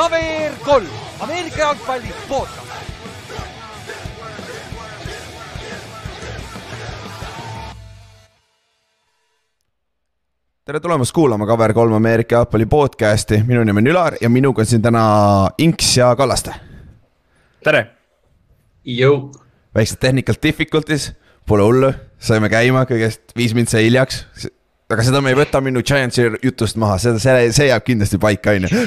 KVR kolm, Ameerika jalgpalli podcast. tere tulemast kuulama KVR3 Ameerika jalgpalli podcast'i, minu nimi on Ülar ja minuga on siin täna Inks ja Kallaste. tere. Jõu. väiksed technical difficulties, pole hullu, saime käima kõigest viis mintse hiljaks. Aga seda me ei võta minu Giantsi jutust maha, seda, see, see jääb kindlasti paika, on ju.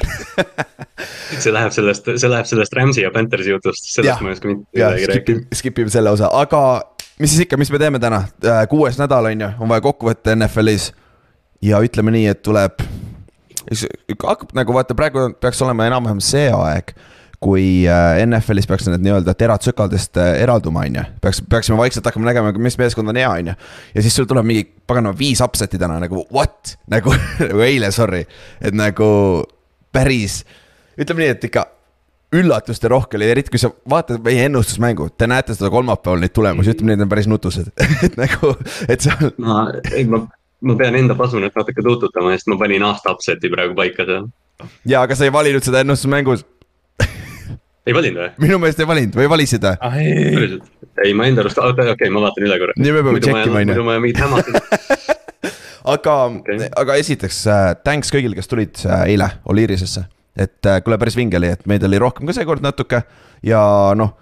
see läheb sellest, see läheb sellest Rams'i ja Panthersi jutust, sellest ma ei oska mitte midagi rääkida. Skip ime selle osa, aga mis siis ikka, mis me teeme täna, kuues nädal on ju, on vaja kokku võtta NFL-is ja ütleme nii, et tuleb, hakkab nagu vaata, praegu peaks olema enam-vähem see aeg, kui äh, NFL-is peaks need nii-öelda terad sökaldest äh, eralduma, on ju. peaks, peaksime vaikselt hakkama nägema, mis meeskond on hea, on ju. ja siis sul tuleb mingi paganama viis upset'i täna nagu what, nagu, nagu eile, sorry, et nagu päris, ütleme nii, et ikka üllatuste rohke oli, eriti kui sa vaatad meie ennustusmängu, te näete seda kolmapäeval neid tulemusi, ütleme, need on päris nutused et nagu, et seal. ma, ei ma ma pean enda pasunat natuke tuututama, sest ma panin aasta upset'i praegu paika seal. ja, aga sa ei valinud seda ennustusmängus ei valinud või? minu meelest ei valinud või valisid või? ah, ei, ei, ma enda arust, okei okay,, ma vaatan üle korra. nii me peame tšekkima, on ju. muidu ma mingit hämastust aga okay., aga esiteks äh, thanks kõigile, kes tulid äh, eile Oliirisesse. et äh, kuule, päris vinge oli, et meid oli rohkem ka seekord natuke ja noh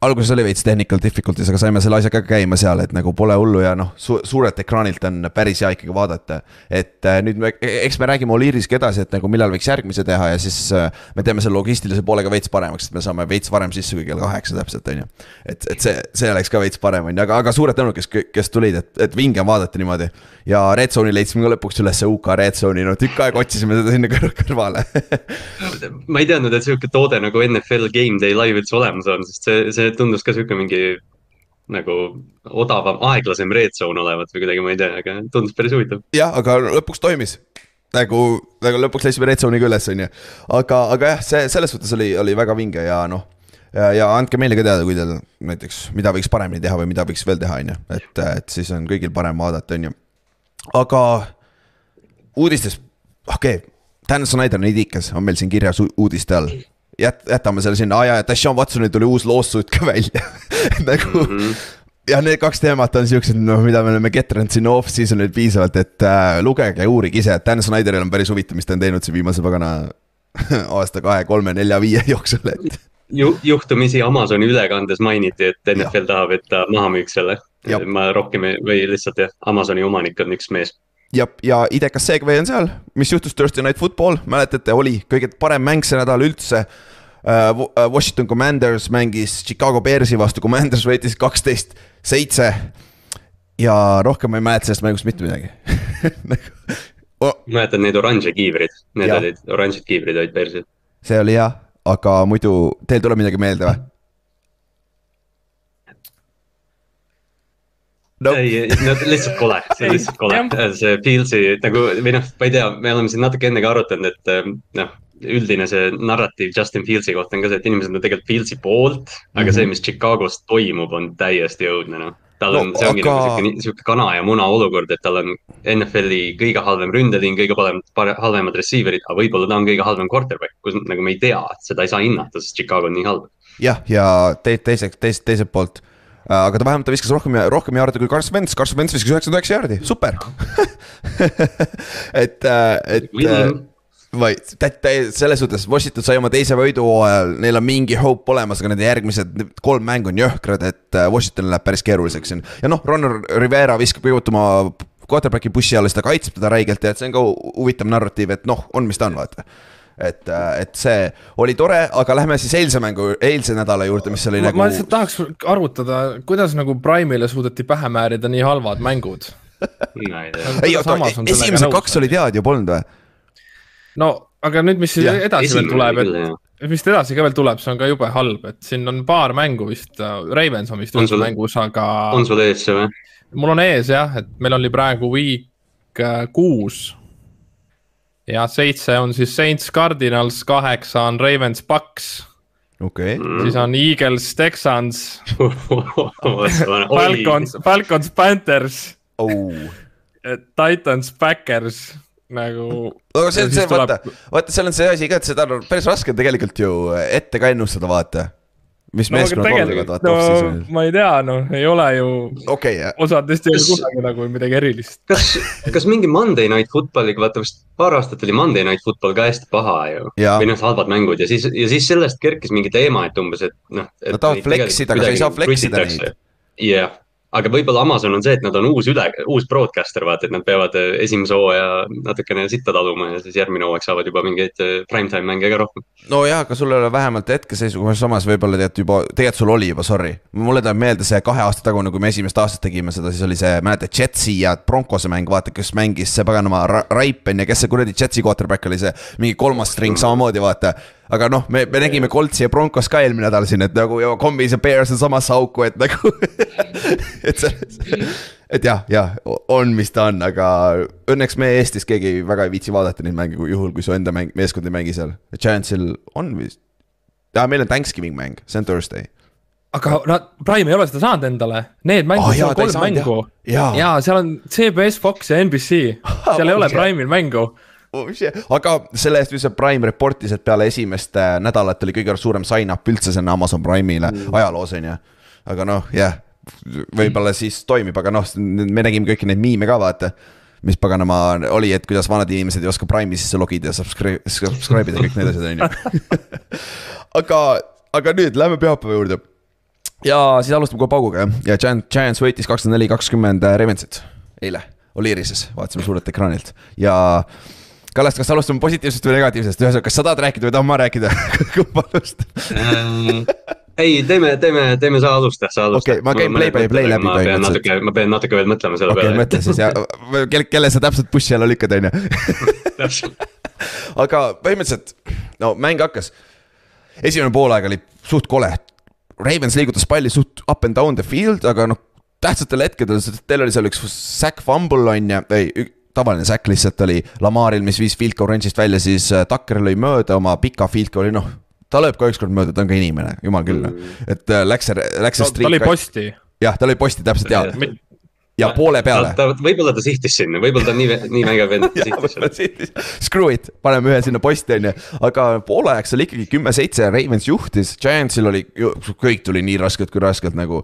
alguses oli veits technical difficulties, aga saime selle asjaga käima seal, et nagu pole hullu ja noh su, suurelt ekraanilt on päris hea ikkagi vaadata. et äh, nüüd me, eks me räägime Oliiriski edasi, et nagu millal võiks järgmise teha ja siis äh, me teeme selle logistilise poolega veits paremaks, et me saame veits varem sisse kui kell kaheksa täpselt, on ju. et, et see, see oleks ka veits parem, on ju, aga, aga suured tänud, kes, kes tulid, et, et vinge on vaadata niimoodi. ja Red Zone'i leidsime ka lõpuks üles UK Red Zone'i, no tükk aega otsisime seda sinna kõr kõrvale ma ei teadnud, et sihuke toode nagu NFL Game Day live üldse olemas on, sest see, see tundus ka sihuke mingi nagu odavam, aeglasem red zone olevat või kuidagi, ma ei tea, aga tundus päris huvitav. jah, aga lõpuks toimis nagu, nagu lõpuks leidsime red zone'i ka üles, on ju. aga, aga jah, see selles suhtes oli, oli väga vinge ja noh. ja, ja andke meile ka teada, kui teil näiteks, mida võiks paremini teha või mida võiks veel teha, on ju, et, et siis on kõigil parem vaadata, on ju. aga uudistes, okei okay,, Dan Snyder, nii tiikas, on meil siin kirjas uudiste all jät-, jätame selle sinna, aa jaa, Deshaun Watsonil tuli uus lawsuit ka välja nagu mm. -hmm ja need kaks teemat on siuksed, noh, mida me oleme ketranud siin off-season'il piisavalt, et äh, lugege ja uurige ise, et Dan Snyderil on päris huvitav, mis ta on teinud siin viimase pagana aasta, kahe, kolme, nelja, viie jooksul, et. ju-, juhtumisi Amazoni ülekandes mainiti, et NFL ja. tahab, et ta maha müüks selle. ma rohkem ei, või lihtsalt jah, Amazoni omanik on üks mees ja, ja idekas segway on seal, mis juhtus Thursday Night Football, mäletate, oli kõige parem mäng see nädal üldse Äh, äh, Washington Commanders mängis Chicago Bearsi vastu, Commanders võitis kaksteist, seitse. ja rohkem ma ei mäleta sellest mängust mitte midagi oh.. mäletan neid oranže kiivrid, need ja. olid, oranžid kiivrid olid Bearsil. see oli hea, aga muidu teil tuleb midagi meelde või? No. ei, no lihtsalt kole, see on lihtsalt kole, see Fieldsi nagu või noh, ma ei tea, me oleme siin natuke enne ka arutanud, et noh üldine see narratiiv Justin Fieldsi kohta on ka see, et inimesed on tegelikult Fieldsi poolt, aga mm -hmm. see, mis Chicagos toimub, on täiesti õudne, noh. tal on no,, see ongi aga... nagu sihuke, sihuke kana ja muna olukord, et tal on NFL-i kõige halvem ründeliin, kõige parem, halvemad receiver'id, aga võib-olla ta on kõige halvem quarterback, kus nagu me ei tea, seda ei saa hinnata, sest Chicago on nii halb. jah, ja te, teiseks, teist, teiselt poolt äh, aga ta vähemalt ta viskas rohkem, rohkem jaarde kui Carson Wentz, Carson Wentz viskas üheksakümmend üheksa jaardi, super. Et, äh, et vaid selles suhtes, Washington sai oma teise võidu hooajal, neil on mingi hope olemas, aga nende järgmised kolm mängu on jõhkrad, et äh, Washingtonil läheb päris keeruliseks siin. ja noh, Ron Rivera viskab kõigutama quarterback'i bussi alla, siis ta kaitseb teda räigelt ja et see on ka huvitav narratiiv, et noh, on, mis ta on, vaata et, äh, et see oli tore, aga lähme siis eilse mängu, eilse nädala juurde, mis oli ma, nagu. ma lihtsalt tahaks arutada, kuidas nagu Prime'ile suudeti pähe määrida nii halvad mängud ei oota, esimesed kaks olid head ju, polnud või? no aga nüüd, mis ja, edasi veel tuleb, et mis edasi ka veel tuleb, see on ka jube halb, et siin on paar mängu vist, äh, Ravens on vist üldse mängus, aga. on sul ees see või? mul on ees jah, et meil oli praegu week äh, kuus. Ja seitse on siis Saints Cardinals, kaheksa on Ravens Bucks okei okay. siis on Eagles, Texans Falcons, Falcons, Panthers oh.. Titans, Backers nagu. aga see on see, vaata, vaata, seal on see asi ka, et seda on päris raske on tegelikult ju ette ka ennustada, vaata. Mis no meeskonnad tegelikult, vaata no off-season'il. ma ei tea, noh, ei ole ju, okei, osadest ei ole Kas- kunagi nagu midagi erilist. kas, kas mingi Monday Night Footballiga, vaata vist paar aastat oli Monday Night Football ka hästi paha ju. Või noh, halvad mängud ja siis, ja siis sellest kerkis mingi teema, et umbes, et noh. Nad tahavad fleksida, aga sa ei saa fleksida neid.. jah, aga võib-olla Amazon on see, et nad on uus üle, uus broadcaster, vaata, et nad peavad eh, esimese hooaja natukene sitta taluma ja siis järgmine hooaeg saavad juba mingeid eh, primetime mänge ka rohkem. nojah, aga sul ei ole vähemalt hetkeseisuga, samas võib-olla tead juba, tegelikult sul oli juba, sorry. mulle tuleb meelde see kahe aasta tagune, kui me esimest aastat tegime seda, siis oli see, mäletad, Jetsi ja Broncose mäng, vaata, kes mängis see paganama Ra- Raipen ja kes see kuradi Jetsi quarterback oli see, mingi kolmas string samamoodi, vaata. Aga noh, me, me nägime Coltsi ja Broncos ka eelmine nädal siin, et nagu ja Combis ja Bears on samasse auku, et nagu et selles, et jah, jah, on, mis ta on, aga õnneks me Eestis keegi väga ei viitsi vaadata neid mänge, kui juhul, kui su enda mäng, meeskond ei mängi seal. Giantsil on vist, jaa, meil on Thanksgiving mäng, see on Thursday. aga nad, Prime ei ole seda saanud endale, need Aa, mängud Ah, oh,, ta ei kolm saanud, mängu. ja seal on CBS, Fox ja NBC, seal ei ole Oh, shit. Aga selle eest lihtsalt Prime reportis, et peale esimest äh, nädalat oli kõige suurem sign-up üldse sinna Amazon Prime'ile mm. ajaloos on ju. aga noh, jah, võib-olla siis toimib, aga noh, me nägime kõiki neid miime ka vaata mis paganama oli, et kuidas vanad inimesed ei oska Prime'i sisse logida ja subscribe, subscribe ida kõik need asjad, on ju. aga, aga nüüd lähme pühapäeva juurde. ja siis alustame kohe pauguga jah, ja Giant, Giants võitis kakskümmend neli, kakskümmend Ravensit eile, Oliirises, vaatasime suurelt ekraanilt ja Kallas, kas alustame positiivsest või negatiivsest, ühesõnaga, kas sa tahad rääkida või tahan ma rääkida? kumba alustada? ei, teeme, teeme, teeme sa alusta, sa alusta. Okei, ma käin play by play läbi ma pean natuke, ma pean natuke veel mõtlema selle okay,, peale. mõtle siis ja kelle, kelle sa täpselt push'i alla lükkad, on ju. aga põhimõtteliselt, no mäng hakkas. esimene poolaeg oli suht kole. Ravens liigutas palli suht up and down the field, aga noh, tähtsatel hetkedel, teil oli seal üks sack fumble on ju, ei, tavaline sack lihtsalt oli Lamaril, mis viis field goal range'ist välja, siis äh, Tucker lõi mööda oma pika field goal'i, noh. ta lööb ka ükskord mööda, ta on ka inimene, jumal küll noh, et äh, läks see, läks see ta oli streak, posti. jah, ta lõi posti täpselt ja, Jah. ja poole peale. võib-olla ta sihtis sinna, võib-olla ta nii, nii vägev vend, ta sihtis Screw it, paneme ühe sinna posti, on ju, aga poolajaks oli ikkagi kümme-seitse, Ravens juhtis, Giantsil oli, kõik tuli nii raskelt kui raskelt nagu.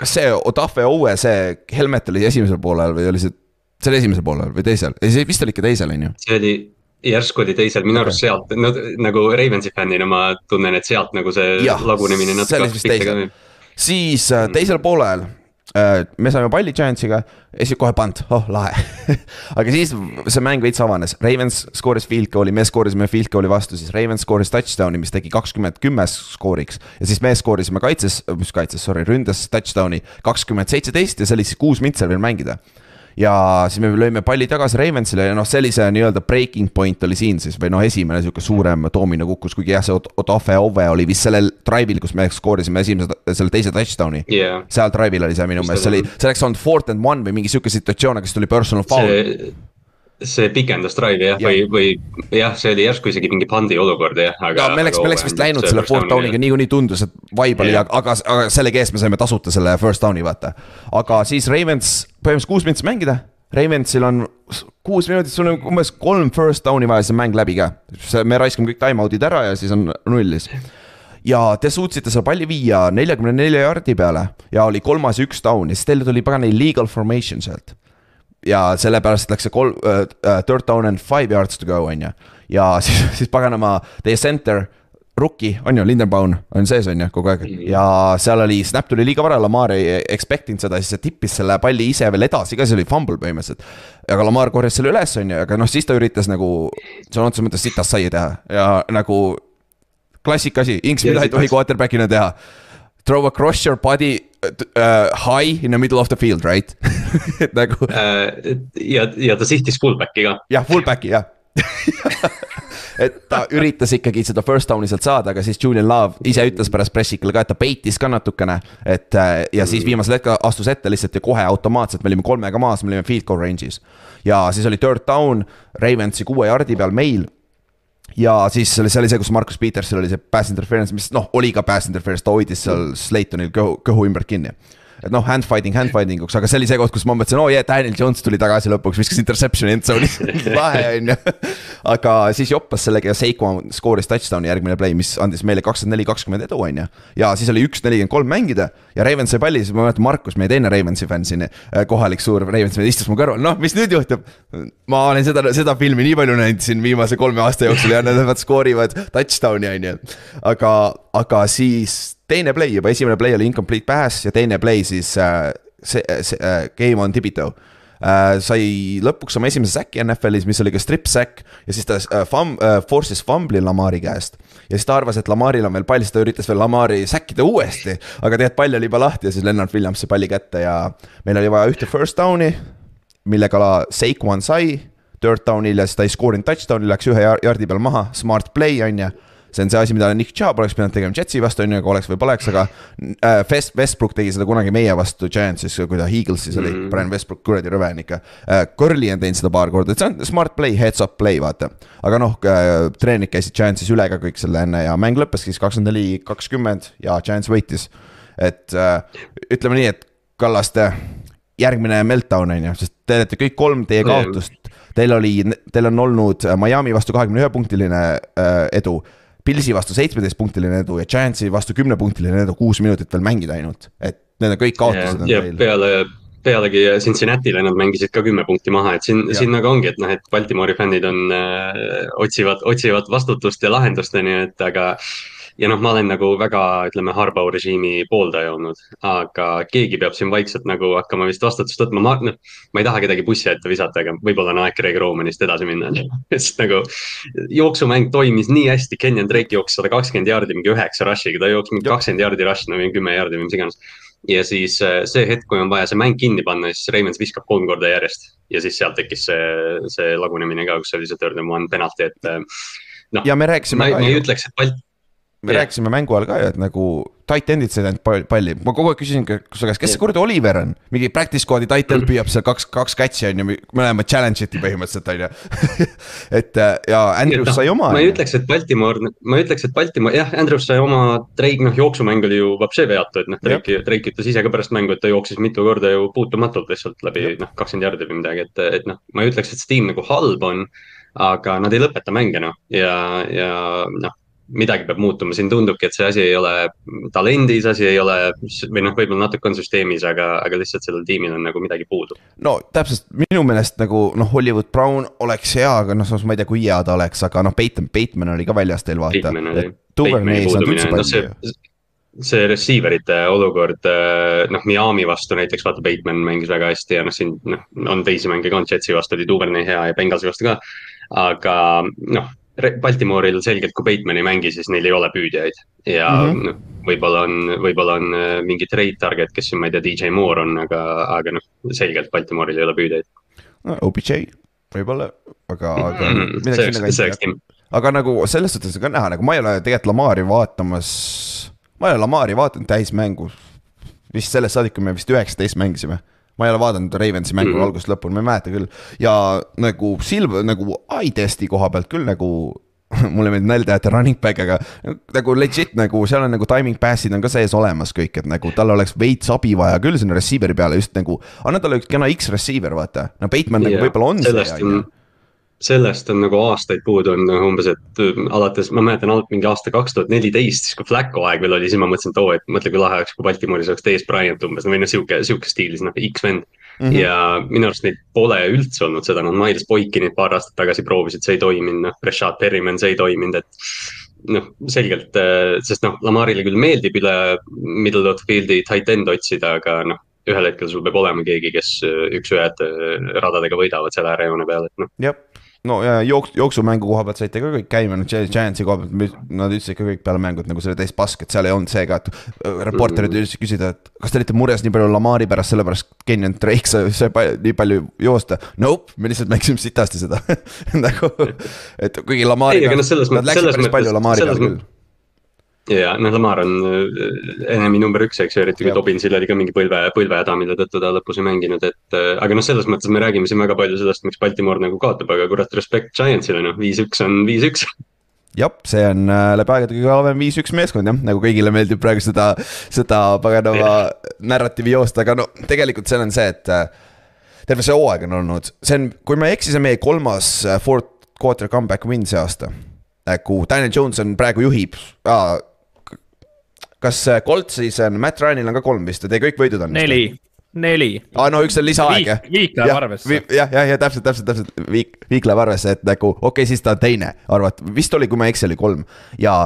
kas see Otafe Owe, see helmet oli esimesel poolel või oli see, see oli esimesel poolel või teisel, ei see vist oli ikka teisel, on ju. see oli, järsku oli teisel, minu arust sealt, no nagu Ravensi fännina ma tunnen, et sealt nagu see Jah, lagunemine natuke vist teisel. siis äh, teisel poolel äh, me saime palli Giantsiga, esi- kohe pant, oh lahe. aga siis see mäng veits avanes, Ravens skooris field goal'i, me skoorisime field goal'i vastu, siis Ravens skooris touchdown'i, mis tegi kakskümmend kümme skooriks. ja siis me skoorisime kaitses, mis kaitses, sorry, ründes touchdown'i kakskümmend seitseteist ja see oli siis kuus mintser veel mängida ja siis me lõime palli tagasi Ravensile ja noh, sellise nii-öelda breaking point oli siin siis või noh, esimene sihuke suurem doomino kukkus, kuigi jah, see Ot- Otafe Ove oli vist sellel drive'il, kus me skoorisime esimese, selle teise touchdown'i. jah, seal drive'il oli see minu meelest, see oli., see oleks olnud fourth and one või mingi sihuke situatsioon, aga siis tuli personal foul. see, see pikendas drive'i jah ja., või, või jah, see oli järsku isegi mingi pandi olukord jah, aga. ja me oleks, me oleks vist läinud selle fourth down'iga niikuinii tundus, et vibe oli, aga, aga selle eest me saime tasuta selle first down'i vaata. aga siis Ravens põhimõtteliselt kuus minutit mängida. Ravensil on kuus minutit, sul on umbes kolm first down'i vaja, see mäng läbi ka. me raiskame kõik time-out'id ära ja siis on nullis. ja te suutsite selle palli viia neljakümne nelja jardi peale ja oli kolmas ja üks down ja siis teil tuli pagan illegal formation sealt ja sellepärast läks see kolm uh,, third down and five yards to go on ju. ja siis, siis paganama teie center, rookie on ju, Lindenbaum on sees on ju kogu aeg ja seal oli, snap tuli liiga vara, Lamar ei expect inud seda, siis see tippis selle palli ise veel edasi ka, see oli fumble põhimõtteliselt. aga Lamar korjas selle üles on ju, aga noh, siis ta üritas nagu sõna otseses mõttes sitast saia teha ja nagu klassika asi, Inks, mida ei tohi quarterback'ina teha. Throw across your body uh, high in the middle of the field, right? et nagu Äh, ja, ja ta sihtis fullback'i ka. jah, fullback'i jah et ta üritas ikkagi seda first down'i sealt saada, aga siis Julian Love ise ütles pärast pressikul ka, et ta peitis ka natukene. et äh, ja siis viimasel hetkel astus ette lihtsalt ja kohe automaatselt, me olime kolmega maas, me olime field goal range'is. ja siis oli third down Ravensi kuue jardi peal meil ja siis oli, see oli see, kus Markus Petersil oli see pass interference, mis noh, oli ka pass interference, ta hoidis seal Slaytonil kõhu, kõhu ümbert kinni. Et noh, hand fighting hand fighting uks, aga see oli see koht, kus ma mõtlesin, oo oh, yeah, Daniel Jones tuli tagasi lõpuks, viskas interception'i endzone'is lahe on ju. aga siis joppas sellega ja Seiko skooris touchdown'i järgmine play, mis andis meile kakskümmend neli, kakskümmend edu, on ju. ja siis oli üks nelikümmend kolm mängida ja Ravens sai palli, siis ma mäletan, Markus, meie teine Ravensi fänn siin, äh, kohalik suur Ravensi fänn istus mu kõrval, noh, mis nüüd juhtub. ma olen seda, seda filmi nii palju näinud siin viimase kolme aasta jooksul ja nad skoorivad touchdown'i, on ju. aga, aga siis teine play juba, esimene play oli incomplete pass ja teine play siis äh, see, see äh, game on Tibito äh,. sai lõpuks oma esimese säki NFL-is, mis oli ka strip sack ja siis ta äh, fum- äh,, force'is fumbli Lamari käest. ja siis ta arvas, et Lamaril on veel pall, siis ta üritas veel Lamari säkkida uuesti, aga tegelikult pall oli juba lahti ja siis Lennart Williams sai palli kätte ja meil oli vaja ühte first down'i, millega Saquon sai third down'il ja siis ta ei skoorinud touchdown'i, läks ühe jardi peal maha, smart play on ju see on see asi, mida Nick Chubb oleks pidanud tegema Jetsi vastu, on ju, aga oleks või poleks, aga äh,. West, Westbrook tegi seda kunagi meie vastu Giantsis, kui ta Eaglesis oli mm., Brian Westbrook, kuradi rõve on ikka äh,. Curly on teinud seda paar korda, et see on smart play, heads up play, vaata. aga noh äh,, treenid käisid Giantsis üle ka kõik selle enne ja mäng lõppes siis kakskümmend neli, kakskümmend ja Giants võitis. et äh, ütleme nii, et Kallaste järgmine meltdown on ju, sest te olete kõik kolm teie kaotust. Teil oli, teil on olnud Miami vastu kahekümne ühe punktiline äh, edu Pilsi vastu seitsmeteistpunktiline edu ja Giantsi vastu kümnepunktiline edu, kuus minutit veel mängida ainult, et need on kõik kaotused teil. peale, pealegi Cincinnati'le nad mängisid ka kümme punkti maha, et siin, siin nagu ongi, et noh, et Baltimoori fännid on äh,, otsivad, otsivad vastutust ja lahendust, on ju, et aga ja noh, ma olen nagu väga, ütleme, Harbau režiimi pooldaja olnud, aga keegi peab siin vaikselt nagu hakkama vist vastutust võtma, ma, noh. ma ei taha kedagi bussi ette visata, aga võib-olla on aeg Greg Romanist edasi minna sest nagu jooksumäng toimis nii hästi, Kenyon Drake jooksis sada kakskümmend jaardi mingi üheksa rush'iga, ta jooksis mingi kakskümmend jaardi rush'i, no mingi kümme jaardi või mis iganes ja siis äh, see hetk, kui on vaja see mäng kinni panna, siis Ravens viskab kolm korda järjest. ja siis sealt tekkis see, see lagunemine ka, kus oli see third and one penalty, et äh, noh. ja me rääkisime. ma ei ütleks, et Balt-, me yeah. rääkisime mängu ajal ka ju, et nagu tight end'id said ainult palli, ma kogu aeg küsisin su käest, kes see kuradi Oliver on? mingi practice squad'i tight end püüab seal kaks, kaks catch'i on ju, mõlemad challenge iti põhimõtteliselt on ju et äh, ja Andrews sai oma. ma ei ütleks, et Baltimore, ma ei ütleks, et Baltimore, jah, Andrews sai oma, Drake, noh, jooksumäng oli ju vapšee veatu, et noh, Drake, Drake ütles ise ka pärast mängu, et ta jooksis mitu korda ju puutumatult lihtsalt läbi noh, kakskümmend jardi või midagi, et, et noh, ma ei ütleks, et see tiim nagu halb on aga nad ei lõpeta mänge noh ja, ja noh, midagi peab muutuma, siin tundubki, et see asi ei ole talendis, asi ei ole või noh, võib-olla natuke on süsteemis, aga, aga lihtsalt sellel tiimil on nagu midagi puudu. no täpselt, minu meelest nagu noh, Hollywood Brown oleks hea, aga noh, samas ma ei tea, kui hea ta oleks, aga noh, Peyton, Bateman oli ka väljas teil vaata. see receiver'ite olukord, äh, noh, Miami vastu näiteks, vaata, Bateman mängis väga hästi ja noh, siin noh, on teisi mänge ka, Jetsi vastu oli Duvernay hea ja Bengalsi vastu ka. aga noh Baltimooril selgelt, kui Bateman ei mängi, siis neil ei ole püüdjaid ja mm -hmm. noh, võib-olla on, võib-olla on äh, mingi trade target, kes siin, ma ei tea, DJ Moore on, aga, aga noh, selgelt Baltimooril ei ole püüdjaid no,. OBJ võib-olla, aga, aga mm. -hmm. see oleks tiim. aga nagu selles suhtes on ka näha, nagu ma ei ole tegelikult Lamari vaatamas, ma ei ole Lamari vaadanud täismängu. vist sellest saadik, kui me vist üheksateist mängisime ma ei ole vaadanud Ravensi mängu mm -hmm. algusest lõpuni, ma ei mäleta küll. ja nagu Silva nagu eye test'i koha pealt küll nagu mulle meeldib nalja teha, et running back, aga nagu legit nagu seal on nagu timing pass'id on ka sees olemas kõik, et nagu tal oleks veits abi vaja küll sinna receiver'i peale just nagu. anna talle üks kena X-receiver, vaata, no Bateman yeah, nagu võib-olla on see, on ju sellest on nagu aastaid puudu on nagu umbes, et äh, alates, ma mäletan alt mingi aasta kaks tuhat neliteist, siis kui Flacco aeg veel oli, siis ma mõtlesin, et oo, et mõtle, kui lahe oleks, kui Baltimooris oleks Dez Bryant umbes või noh, sihuke, sihuke stiilis noh, X-vend mm. -hmm. ja minu arust neid pole üldse olnud seda, nad Miles Boykinit paar aastat tagasi proovisid, see ei toiminud, noh, Rashad Perryman, see ei toiminud, et noh, selgelt, äh, sest noh, Lamarile küll meeldib üle middle of field'i tight end otsida, aga noh, ühel hetkel sul peab olema keegi, kes üks-ühed radadega võidavad selle äärejoone peal, et noh. jah no ja jooks, jooksumängu koha pealt saite ka kõik käima, no Giantsi koha pealt, nad ütlesid ka kõik peale mängu, et nagu see oli täis pask, et seal ei olnud see ka, et äh, reporterid mm. üritasid küsida, et kas te olite mures nii palju Lamari pärast, sellepärast Kenyon Drake sai, sai nii palju joosta. Nope, me lihtsalt mängisime sitasti seda nagu, et kuigi Lamari. ei, aga noh, selles mõttes, selles mõttes, ja noh, Lamar on äh, enemi number üks, eks ju, eriti kui Dobinsil oli ka mingi põlve, põlvehäda, mille tõttu ta lõpus ei mänginud, et. Äh, aga noh, selles mõttes me räägime siin väga palju sellest, miks Baltimore nagu kaotab, aga kurat, respekt Giantsile noh, viis-üks on viis-üks jah, see on äh, läbi aegade kõige halvem viis-üks meeskond jah, nagu kõigile meeldib praegu seda, seda paganama narratiivi joosta, aga no tegelikult seal on see, et terve see hooaeg on olnud, see on, kui ma ei eksi, see on meie kolmas fourth quarter comeback win see aasta. nagu Daniel Jones on praegu juhib ah,, kas Coltsis on, Matt Ryanil on ka kolm vist ja te kõik võidud on? neli neli. aa, no üks on lisaaeg jah. viik läheb arvesse. jah, jah, ja täpselt, täpselt, täpselt viik, viik läheb arvesse, et nagu okei okay,, siis ta on teine, arvat-, vist oli, kui ma ei eksi, oli kolm ja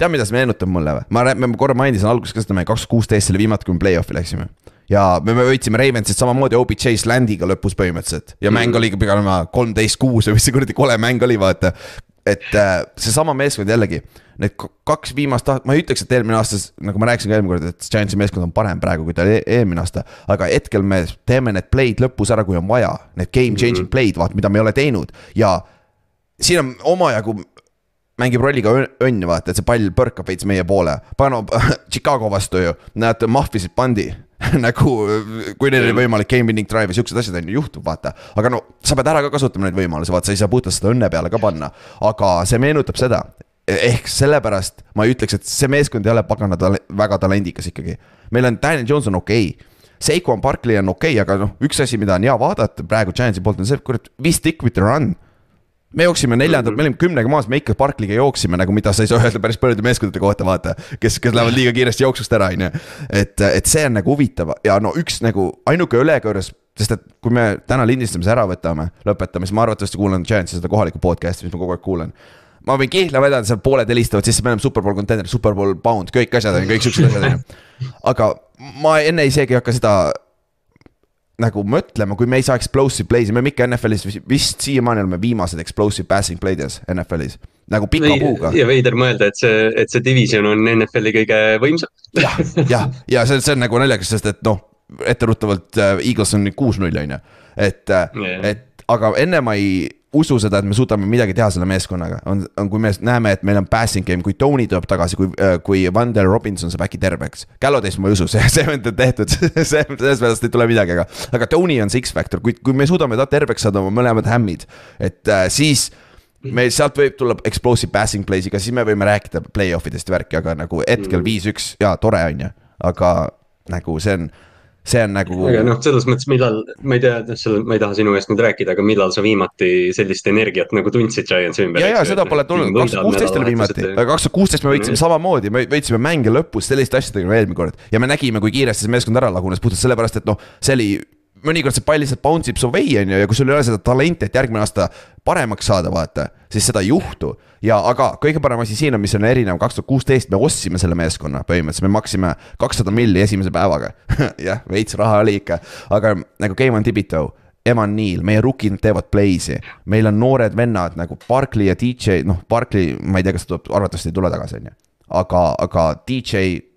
tead, mida see meenutab mulle või? ma, ma korra mainisin alguses ka seda, me kaks kuusteist oli viimati, kui me play-off'i läksime. ja me, me võitsime Ravensit samamoodi OBJ Slandiga lõpus põhimõtteliselt ja mäng mm. oli pigem kolmteist kuus või mis see kuradi kole mäng oli, vaata et äh, seesama meeskond jällegi, need kaks viimast ma ei ütleks, et eelmine aasta, nagu ma rääkisin ka eelmine kord, et Giantsi meeskond on parem praegu, kui ta oli eelmine aasta. aga hetkel me teeme need play'd lõpus ära, kui on vaja, need game changing mhm. play'd, vaata, mida me ei ole teinud ja siin on omajagu mängib rolliga õnn, vaata, et see pall põrkab veits meie poole. Pano Chicago vastu ju, nad mahvisid pandi nagu kui neil oli võimalik game winning drive ja siuksed asjad on ju juhtub, vaata. aga no sa pead ära ka kasutama neid võimalusi, vaata, sa ei saa puhtalt seda õnne peale ka panna. aga see meenutab seda, ehk sellepärast ma ei ütleks, et see meeskond ei ole pagana tale, väga talendikas ikkagi. meil on Daniel Jones on okei okay. Seikon Barkley on okei okay,, aga noh, üks asi, mida on hea vaadata praegu Giantsi poolt on see, et kurat, we stick with the run me jooksime neljandalt, me olime kümnega maas, me ikka Barkliga jooksime nagu, mida sa ei saa öelda päris paljude meeskondade kohta, vaata. kes, kes lähevad liiga kiiresti jooksust ära, on ju. et, et see on nagu huvitav ja no üks nagu ainuke ülekõrres, sest et kui me täna lindistamise ära võtame, lõpetame, siis ma arvatavasti kuulan Giantsi seda kohalikku podcast'i, mis ma kogu aeg kuulan ma võin kihla vedada, seal pooled helistavad, siis me oleme superbowl contender, superbowl pound, kõik asjad on ju, kõik siuksed asjad on ju. aga ma enne isegi ei hakka seda nagu mõtlema, kui me ei saa explosive play'si, me oleme ikka NFL-is vist siiamaani oleme viimased explosive passing play'des NFL-is. nagu pika puuga. ja veider mõelda, et see, et see division on NFL-i kõige võimsam. jah, jah, ja see, see on nagu naljakas, sest et noh, etteruttavalt äh, Eagles on nüüd kuus-null on ju. et yeah., et aga enne ma ei usu seda, et me suudame midagi teha selle meeskonnaga, on, on, kui me näeme, et meil on passing game, kui Tony tuleb tagasi, kui, äh, kui Vander Robinson saab äkki terveks. Galloday'st ma ei usu, see, see on tehtud see, selles mõttes ei tule midagi, aga, aga Tony on see X-factor, kui, kui me suudame ta terveks saada, oma mõlemad hämmid, et äh, siis meil sealt võib tulla explosive passing play'siga, siis me võime rääkida play-off idest värki, aga nagu hetkel mm. viis-üks, jaa, tore on ju, aga nagu see on see on nagu. aga noh, selles mõttes, millal, ma ei tea, noh, selle, ma ei taha sinu eest nüüd rääkida, aga millal sa viimati sellist energiat nagu tundsid Giantsi ümber? ja, ja seda pole tulnud, kaks tuhat kuusteist oli viimati, aga kaks tuhat kuusteist me võitsime mm. samamoodi, me võitsime mänge lõpus selliste asjadega nagu eelmine kord. ja me nägime, kui kiiresti see meeskond ära lagunes, puhtalt sellepärast, et noh, see oli mõnikord see pall lihtsalt bounce ib su way on ju ja kui sul ei ole seda talenti, et järgmine aasta paremaks saada, vaata, siis seda ei juhtu. ja aga kõige parem asi siin on, mis on erinev, kaks tuhat kuusteist me ostsime selle meeskonna põhimõtteliselt, me maksime kakssada milli esimese päevaga jah, veits raha oli ikka, aga nagu Game on Tibito. Evan Neal, meie rukid teevad play'si, meil on noored vennad nagu Barkley ja DJ, noh, Barkley, ma ei tea, kas ta tuleb, arvatavasti ei tule tagasi, on ju. aga, aga DJ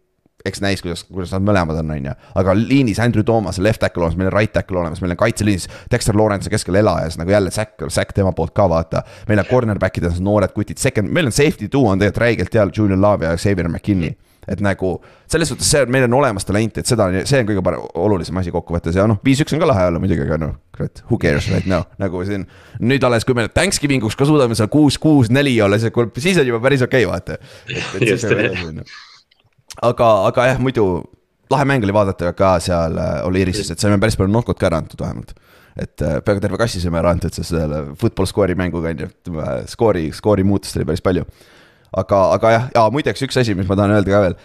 eks näis, kuidas, kuidas nad mõlemad on, on ju. aga liinis Andrew Thomas, left tackle olemas, meil on right tackle olemas, meil on kaitseliinis Dexter Lawrence keskel elajas nagu jälle säkk, säkk tema poolt ka vaata. meil on cornerback ides noored kutid, second, meil on safety two on tegelikult räigelt hea, Julian Love ja Xavier McKinney et nagu selles suhtes see, meil on olemas talent, et seda, see on kõige parem, olulisem asi kokkuvõttes ja noh, viis-üks on ka lahe olla muidugi, aga noh, kurat, who cares right now, nagu siin. nüüd alles, kui me Thanksgiving uks ka suudame seal kuus-kuus-neli olla, siis on juba päris okei okay,, vaata aga, aga jah, muidu lahe mäng oli vaadata ka seal äh, Oliirises, et saime päris palju knock-out ka ära antud vähemalt. et äh, peaaegu terve kassi saime ära antud, sest selle football score'i mänguga on ju, skoori, skoori muutust oli päris palju. aga, aga jah, ja muideks üks asi, mis ma tahan öelda ka veel.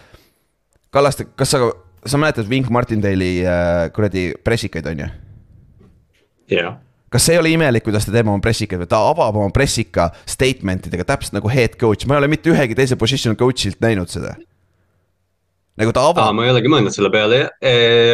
Kallaste, kas sa, sa mäletad Wink Martindale'i äh, kuradi pressikaid, on ju? jah kas see ei ole imelik, kuidas ta teeb oma pressikaid või ta avab oma pressika statement idega täpselt nagu head coach, ma ei ole mitte ühegi teise position coach'ilt näinud seda nagu ta avab. ma ei olegi mõelnud selle peale,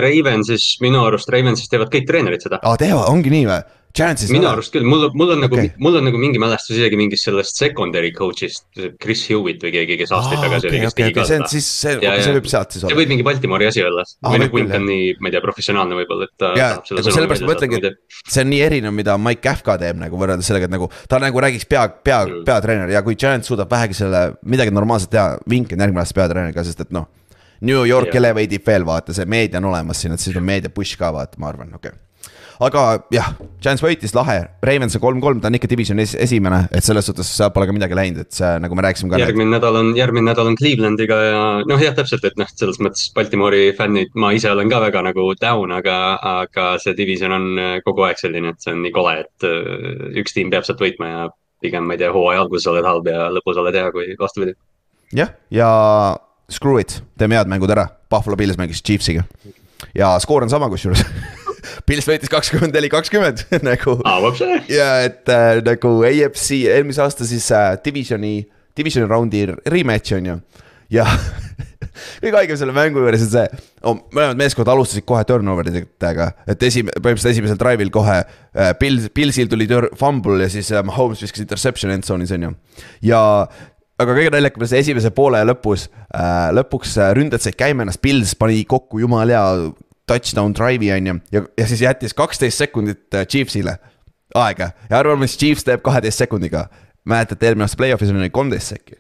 Ravensis, minu arust Ravensis teevad kõik treenerid seda. aa, teevad, ongi nii või? Chances minu arust küll, mul, mul on okay. nagu, mul on nagu mingi mälestus isegi mingist sellest secondary coach'ist, Chris Hewitt või keegi, kes aastaid tagasi oli, kes tegi ka seda. siis see, see võib sealt siis olla. see võib mingi Baltimoori asi olla ah,, või noh, Wink on nii, ma ei tea, professionaalne võib-olla, et ta ja, tahab seda sellepärast ma mõtlengi, et see on nii erinev, mida Mike Kafka teeb nagu võrreldes sellega, et nagu ta nagu räägiks pea, pea mm., peatreener ja kui Giants suudab vähegi selle midagi normaalset teha, Wink on järgmine aasta peatreener ka, sest et noh New York elevate'ib veel vaata, see meedia on olemas siin, et siis on meedia push ka vaata, ma arvan, okei okay aga jah, Chance võitis lahe, Ravens on kolm-kolm, ta on ikka divisioni es esimene, et selles suhtes seal pole ka midagi läinud, et see nagu me rääkisime ka. järgmine nädal on, järgmine nädal on Clevelandiga ja noh, jah, täpselt, et noh, selles mõttes Baltimoori fännid, ma ise olen ka väga nagu down, aga, aga see division on äh, kogu aeg selline, et see on nii kole, et äh, üks tiim peab sealt võitma ja pigem ma ei tea, hooaja alguses oled halb ja lõpus oled hea, kui vastupidi. jah, ja screw it, teeme head mängud ära, Buffalo Bills mängis Chiefsiga ja skoor on sama kusjuures Pils võitis kakskümmend neli, kakskümmend nagu ja et äh, nagu AFC eelmise aasta siis äh, divisioni, divisioni raundi rematch on ju. ja kõige haigem selle mängu juures on see oh,, mõlemad meeskond alustasid kohe turnover idega, et esim-, põhimõtteliselt esimesel drive'il kohe äh,. Pils, Pilsil tuli fumble ja siis äh, Mahomes viskas interception end zone'is on ju. ja aga kõige naljakam oli see esimese poole lõpus äh,, lõpuks äh, ründajad said käima ennast, Pils pani kokku jumala hea touchdown drive'i on ju, ja, ja siis jättis kaksteist sekundit äh, Chiefsile aega ja arvame, mis Chiefs teeb kaheteist sekundiga. mäletate, eelmine aasta play-off'is oli kolmteist sekki.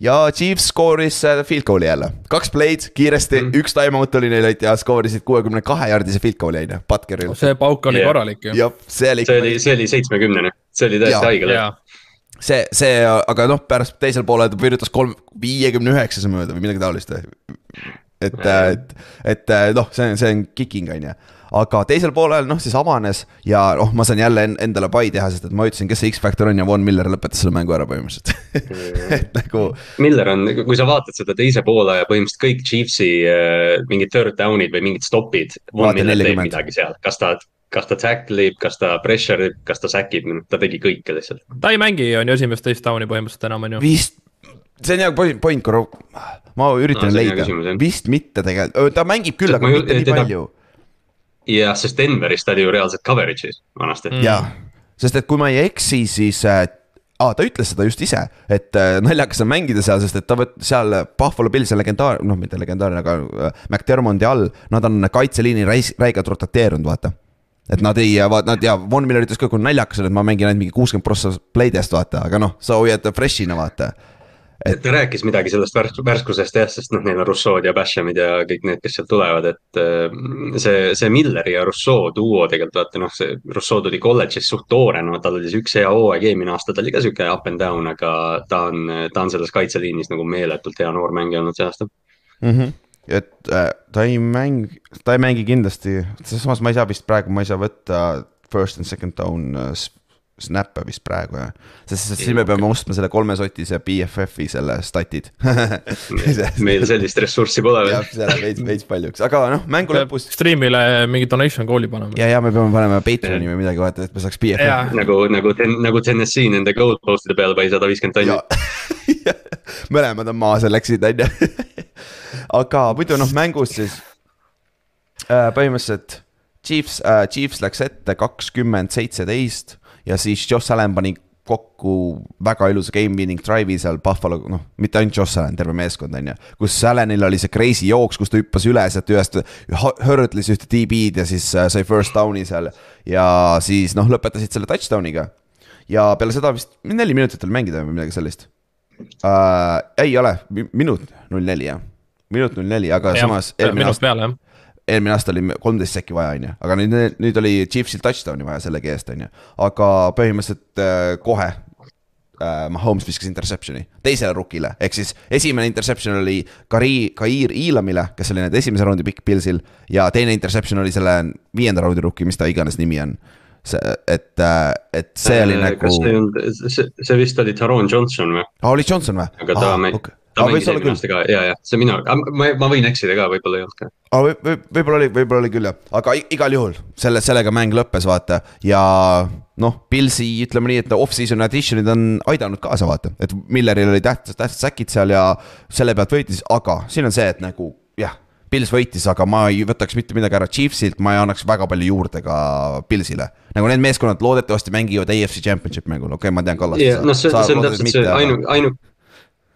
ja Chiefs skooris äh, field goal'i jälle, kaks play'd kiiresti mm., üks time-out oli neil ja skoorisid kuuekümne kahe jaardise field goal'i on ju, Butkeril. see pauk oli yeah. korralik ju. jah, see oli. see oli, see oli seitsmekümnene, see oli täiesti haige löök see, see, aga noh, pärast teisel poolel ta virutas kolm, viiekümne üheksase mööda või midagi taolist. et, et, et noh, see on, see on kicking on ju aga teisel poolel noh, siis avanes ja noh, ma saan jälle endale pai teha, sest et ma ütlesin, kes see X-Factor on ja Von Miller lõpetas selle mängu ära põhimõtteliselt et nagu. Miller on, kui sa vaatad seda teise poole ja põhimõtteliselt kõik Chiefsi äh, mingid third down'id või mingid stop'id. Von Miller teeb midagi seal, kas ta kas ta tackle ib, kas ta pressure ib, kas ta sack ib, ta tegi kõike lihtsalt. ta ei mängi, on ju esimest teist down'i põhimõtteliselt enam on ju. vist, see on hea point, point, korra, ma üritan no, leida, vist mitte tegelikult, ta mängib küll, aga mitte nii palju. jah, sest Denveris ta oli ju reaalselt coverage'is vanasti. Mm.. jah, sest et kui ma ei eksi, siis äh, aa, ta ütles seda just ise, et äh, naljakas on mängida seal, sest et ta võt-, seal Buffalo Bills on legendaar-, noh, mitte legendaarne, aga äh, McDermondi all, nad on kaitseliini räis-, räigelt rotateerunud, vaata et nad ei, nad ja Von Miller ütles ka, kui naljakas on, et ma mängin ainult mingi kuuskümmend prossa playdest vaata, aga noh, sa hoiad fresh'ina vaata. et ta rääkis midagi sellest värs-, värskusest jah, sest noh, neil on Rousseau'd ja Bashamid ja kõik need, kes sealt tulevad, et äh, see, see Milleri ja Rousseau duo tegelikult vaata noh, see Rousseau tuli kolledžis suht toore, no tal oli see üks hea hooaeg, eelmine aasta ta oli ka sihuke up and down, aga ta on, ta on selles kaitseliinis nagu meeletult hea noor mängija olnud see aasta mm. -hmm et äh, ta ei mängi, ta ei mängi kindlasti, samas ma ei saa vist praegu, ma ei saa võtta first and second down äh, snap'e vist praegu jah. sest, sest siis me peame ostma selle kolmesotise BFF-i selle statid meil sellist ressurssi pole veel. jah, see läheb veits, veits paljuks, aga noh, mängu lõpus. Stream'ile mingi donation goal'i panema. ja, ja me peame panema Patreon'i või midagi vaata, et me saaks BFF-i. nagu, nagu, nagu Tennessee nende goal post'ide peale pani sada viiskümmend tonni mõlemad on maa seal läksid, on ju. aga muidu noh, mängus siis äh, põhimõtteliselt Chiefs äh,, Chiefs läks ette kakskümmend seitseteist ja siis Josh Allan pani kokku väga ilusa game winning drive'i seal Buffalo, noh, mitte ainult Josh Allan, terve meeskond on ju. kus Allanil oli see crazy jooks, kus ta hüppas üle sealt ühest, hurdles ühte DB-d ja siis äh, sai first down'i seal. ja siis noh, lõpetasid selle touchdown'iga. ja peale seda vist neli minutit oli mängida või midagi sellist uh,. ei ole, minut null neli jah, minut null neli, aga ja, samas. minut aasta, eelmine aasta oli kolmteist sekki vaja, on ju, aga nüüd, nüüd oli Chiefsil touchdown'i vaja sellegi eest, on ju. aga põhimõtteliselt äh, kohe äh, Mahomes viskas interception'i teisele rookile, ehk siis esimene interception oli Kari, Kair Iilamile, kes oli nüüd esimese raundi pikk Pilsil. ja teine interception oli selle viienda raundi rookie, mis ta iganes nimi on see, et, äh, et see oli äh, nagu. kas see ei olnud, see, see vist oli Taron Johnson või? aa, oli Johnson või? aga ta ah, mängis okay ta mängis eelmine aasta ka ja, ja see minu, ma, ma võin eksida ka, võib-olla ei olnud ka. aga võib, võib, võib-olla oli, võib-olla oli küll jah, aga igal juhul selle, sellega mäng lõppes, vaata ja noh, Pilsi ütleme nii, et off-season addition'id on aidanud kaasa, vaata, et Milleril oli tähtsad, tähtsad säkid seal ja selle pealt võitis, aga siin on see, et nagu jah. Pils võitis, aga ma ei võtaks mitte midagi ära Chiefsilt, ma ei annaks väga palju juurde ka Pilsile. nagu need meeskonnad loodetavasti mängivad AFC Championship mängul, okei okay,, ma tean Kallast yeah,. noh, see, see on täpselt see ainu, ainu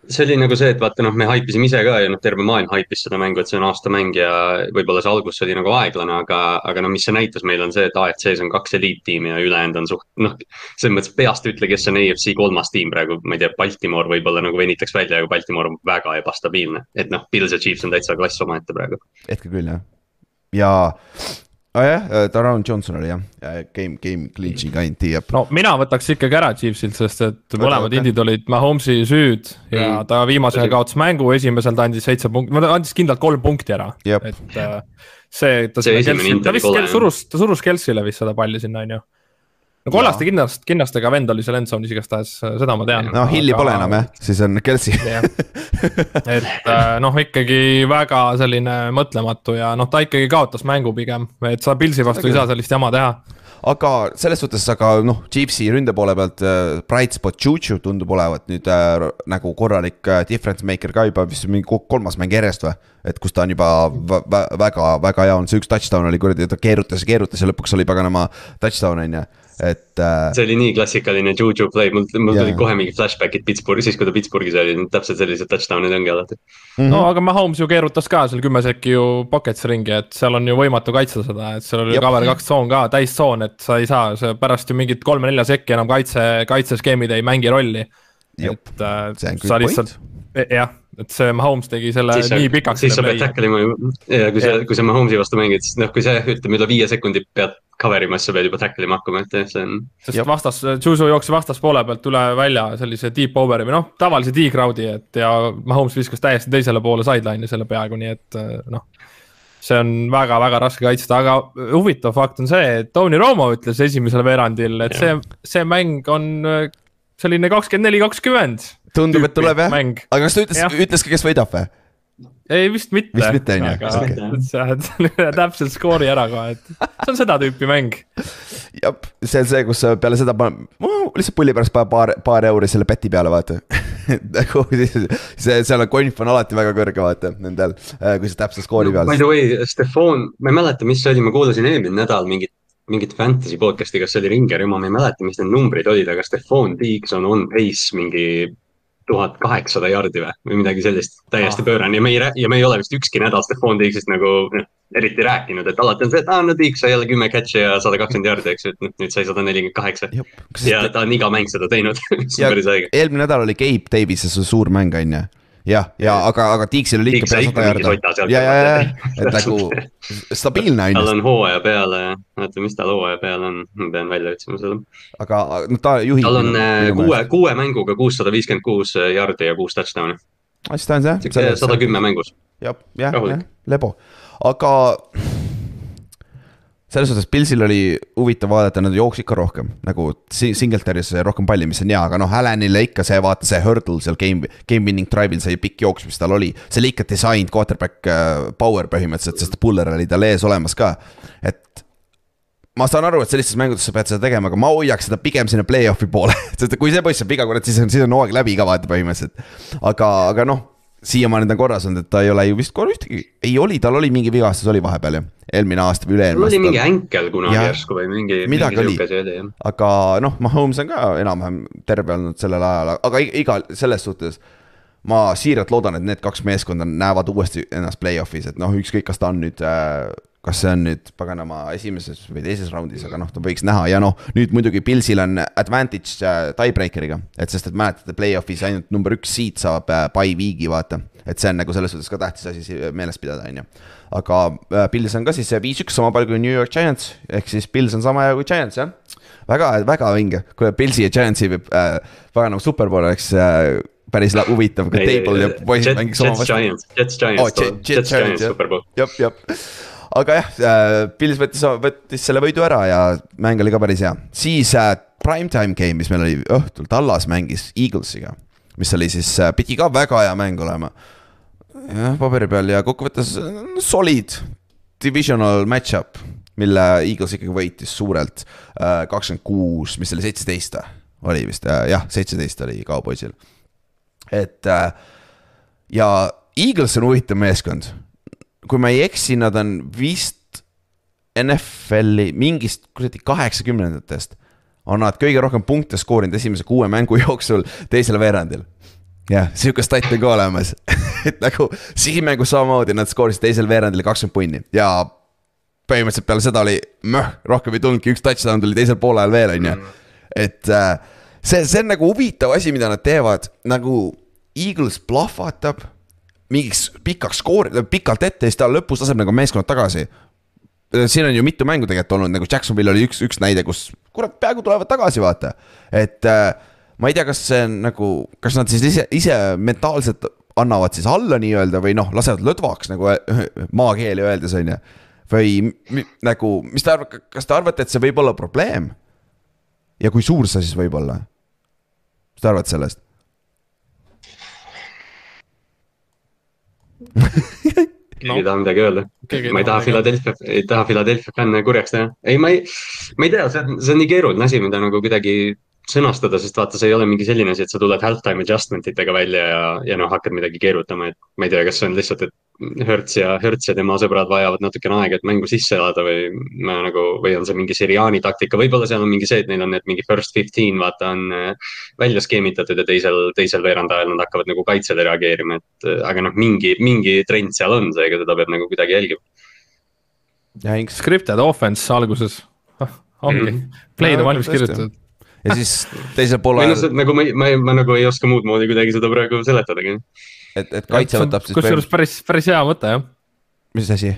see oli nagu see, et vaata noh, me haipisime ise ka ja noh, terve maailm haipis seda mängu, et see on aastamäng ja võib-olla see algus oli nagu aeglane, aga, aga no mis see näitas meile on see, et AFC-s on kaks eliittiimi ja ülejäänud on suht noh. selles mõttes peast ütle, kes on AFC kolmas tiim praegu, ma ei tea, Baltimore võib-olla nagu venitaks välja, aga Baltimore on väga ebastabiilne. et noh, Pils ja Chiefs on täitsa klass omaette praegu. hetkel küll jah, ja aa oh, jah, Daron Johnson oli jah, game, game clinch'i kanti jah. no mina võtaks ikkagi ära Chiefsilt, sest et mõlemad okay. indid olid Mahomes'i süüd ja mm. ta viimasel kaotas mängu, esimesel ta andis seitse punkti, ta andis kindlalt kolm punkti ära, et äh, see, ta see Kelsi, ta vist surus, ta surus Kelsile vist seda palli sinna, on ju no kollaste kinnast, kinnastega vend oli seal endzone'is igastahes, seda ma tean. no Hilli aga... pole enam jah, siis on Kelsi et äh, noh, ikkagi väga selline mõtlematu ja noh, ta ikkagi kaotas mängu pigem, et sa Pilsi vastu ei saa sellist jama teha. Aga selles suhtes, aga noh, Chiefsi ründe poole pealt äh, bright spot Juju tundub olevat nüüd äh, nagu korralik äh, difference maker ka juba vist mingi kolmas mäng järjest või? et kus ta on juba väga, väga hea olnud, see üks touchdown oli kuradi, ta keerutas ja keerutas ja lõpuks oli paganama touchdown on ju et äh.... see oli nii klassikaline Juju play, mul, mul yeah. tulid kohe mingid flashback'id Pittsburghi, siis kui ta Pittsburghis oli, täpselt sellised touchdown'id ongi alati mm. -hmm. no aga Mahomes ju keerutas ka seal kümme sekki ju pockets ringi, et seal on ju võimatu kaitsta seda, et seal oli cover kaks tsoon ka, täistsoon, et sa ei saa, see pärast ju mingit kolme-nelja sekki enam kaitse, kaitseskeemid ei mängi rolli. et äh, sa lihtsalt, e-, jah et see Mahomes tegi selle siis nii pikaks. siis sa pead tackle ima ju, ja kui sa, kui sa Mahomes'i vastu mängid, siis noh, kui sa ütleme üle viie sekundi pead cover ima, siis sa pead juba tackle ima hakkama, et see on. sest vastas, Juju jooksis vastaspoole pealt üle välja sellise deep over'i või noh, tavalise D-crowd'i, et ja Mahomes viskas täiesti teisele poole sideline'i selle peaaegu, nii et noh see on väga-väga raske kaitsta, aga huvitav fakt on see, et Tony Romo ütles esimesel veerandil, et ja. see, see mäng on selline kakskümmend neli, kakskümmend tundub, et tuleb jah, aga kas ta ütles, ütles ka, kes võidab või? ei, vist mitte. vist mitte, on ju. sa oled täpselt skoori ära kohe, et see on seda tüüpi mäng. jah, see on see, kus peale seda paneb, lihtsalt pulli pärast paneb paar, paar euri selle beti peale, vaata nagu see, seal on konf on alati väga kõrge, vaata nendel, äh, kui sa täpselt skoori peal. By the way, Stefan, ma ei mäleta, mis see oli, ma kuulasin eelmine nädal mingit mingit fantasy podcast'i, kas see oli Ringer, ma ei mäleta, mis need numbrid olid, aga Stefan Tiiks on on pace mingi tuhat kaheksasada jardi või, või midagi sellist, täiesti ah. pöörane ja me ei, ja me ei ole vist ükski nädal Stefan Diggsist nagu noh, eriti rääkinud, et alati on see, et aa, no Diggs sai jälle kümme catch'i ja sada kakskümmend jardi, eks ju, et noh, nüüd sai sada nelikümmend kaheksa. ja ta on iga mäng seda teinud mis on päris õige. eelmine nädal oli Gabe Davis, see suur mäng on ju jah, ja aga, aga Tiiksil oli ikka pea sada jaarda. ja, ja, ja, et nagu stabiilne on ju. tal on hooaja peale, oota, mis tal hooaja peal on, ma pean välja otsima selle. aga noh, ta juhib. tal on äh, kuue, kuue mänguga kuussada viiskümmend kuus jaardi ja kuus touchdown'i. siis ta on see. sada kümme mängus. jah, jah, jah, lebo, aga selles suhtes Pilsil oli huvitav vaadata, nad jooksid ka rohkem nagu Singletaris rohkem palli, mis on hea, aga noh, Alanile ikka see vaata see hurdle seal game, game winning drive'il, see pikk jooks, mis tal oli. see oli ikka designed quarterback äh, power põhimõtteliselt, sest Puller oli tal ees olemas ka, et ma saan aru, et sellistes mängudes sa pead seda tegema, aga ma hoiaks seda pigem sinna play-off'i poole sest kui see poiss saab viga, kurat, siis on, siis on hooaeg läbi ka vaata põhimõtteliselt. aga, aga noh siiamaani ta on korras olnud, et ta ei ole ju vist korra ühtegi, ei oli, tal oli mingi vigastus oli vahepeal ju, eelmine aasta või üle-eelmine aasta. oli mingi änkel kunagi järsku või mingi. midagi oli, aga noh, Mahomes on ka enam-vähem terve olnud sellel ajal, aga igal, selles suhtes. ma siiralt loodan, et need kaks meeskonda näevad uuesti ennast play-off'is, et noh, ükskõik, kas ta on nüüd äh, kas see on nüüd paganama esimeses või teises raundis, aga noh, ta võiks näha ja noh, nüüd muidugi Pilsil on advantage äh, tiebreaker'iga. et sest, et mäletate, play-off'is ainult number üks seed saab äh, by week'i vaata. et see on nagu selles suhtes ka tähtis asi meeles pidada, on ju. aga äh, Pils on ka siis viis-üks sama palju kui New York Giants, ehk siis Pils on sama hea kui Giants, jah. väga, väga vinge, kuule Pilsi ja Giantsi äh, paganama superpool oleks äh, päris huvitav, kui Table ja poisid mängiks oma vastu. Jets Giants, Jets Giants oh,, Jets Giants superpool. jep, jep aga jah, äh, Pils võttis, võttis selle võidu ära ja mäng oli ka päris hea. siis äh, primetime game, mis meil oli õhtul, Tallas mängis Eaglesiga, mis oli siis äh,, pidi ka väga hea mäng olema. jah, paberi peal ja kokkuvõttes solid divisional match-up, mille Eagles ikkagi võitis suurelt äh,, kakskümmend kuus, mis oli seitseteist oli vist äh,, jah, seitseteist oli Cowboysil. et äh, ja Eagles on huvitav meeskond kui ma ei eksi, nad on vist NFL-i mingist kuradi kaheksakümnendatest on nad kõige rohkem punkte skoorinud esimese kuue mängu jooksul teisel veerandil. jah, sihuke stat on ka olemas et nagu sihimängus samamoodi nad skoorisid teisel veerandil kakskümmend punni ja põhimõtteliselt peale seda oli möh, rohkem ei tulnudki, üks touchdown tuli teisel poolajal veel, on ju. et äh, see, see on nagu huvitav asi, mida nad teevad, nagu Eagles plahvatab mingiks pikaks skoori, pikalt ette ja siis ta lõpus laseb nagu meeskonnad tagasi. siin on ju mitu mängu tegelikult olnud, nagu Jacksonville oli üks, üks näide, kus kurat, peaaegu tulevad tagasi, vaata. et äh, ma ei tea, kas see on nagu, kas nad siis ise, ise mentaalselt annavad siis alla nii-öelda või noh, lasevad lõdvaks nagu äh, maakeeli öeldes, on ju. või nagu, mis te arvate, kas te arvate, et see võib olla probleem? ja kui suur see siis võib olla? mis te arvate sellest keegi ei taha midagi öelda. ma ei taha Philadelphia, ei taha Philadelphia fänne kurjaks teha. ei, ma ei, ma ei tea, see on, see on nii keeruline asi, mida nagu kuidagi sõnastada, sest vaata, see ei ole mingi selline asi, et sa tuled halftime adjustment itega välja ja, ja noh, hakkad midagi keerutama, et ma ei tea, kas see on lihtsalt, et Hertz ja, Hertz ja tema sõbrad vajavad natukene aega, et mängu sisse elada või ma nagu, või on see mingi seriaani taktika, võib-olla seal on mingi see, et neil on need mingi first fifteen, vaata, on äh, välja skeemitatud ja teisel, teisel veerandajal nad hakkavad nagu kaitsele reageerima, et äh, aga noh, mingi, mingi trend seal on, seega seda peab nagu kuidagi jälgima. Scripted offense alguses, ongi mm, -hmm. play'd on valmis kirjutatud ja siis teisel poolel. nagu ma, ma, ma nagu ei oska muud moodi kuidagi seda praegu seletadagi. Et, et kaitse võtab siis. kusjuures päris, päris hea mõte jah. mis asi?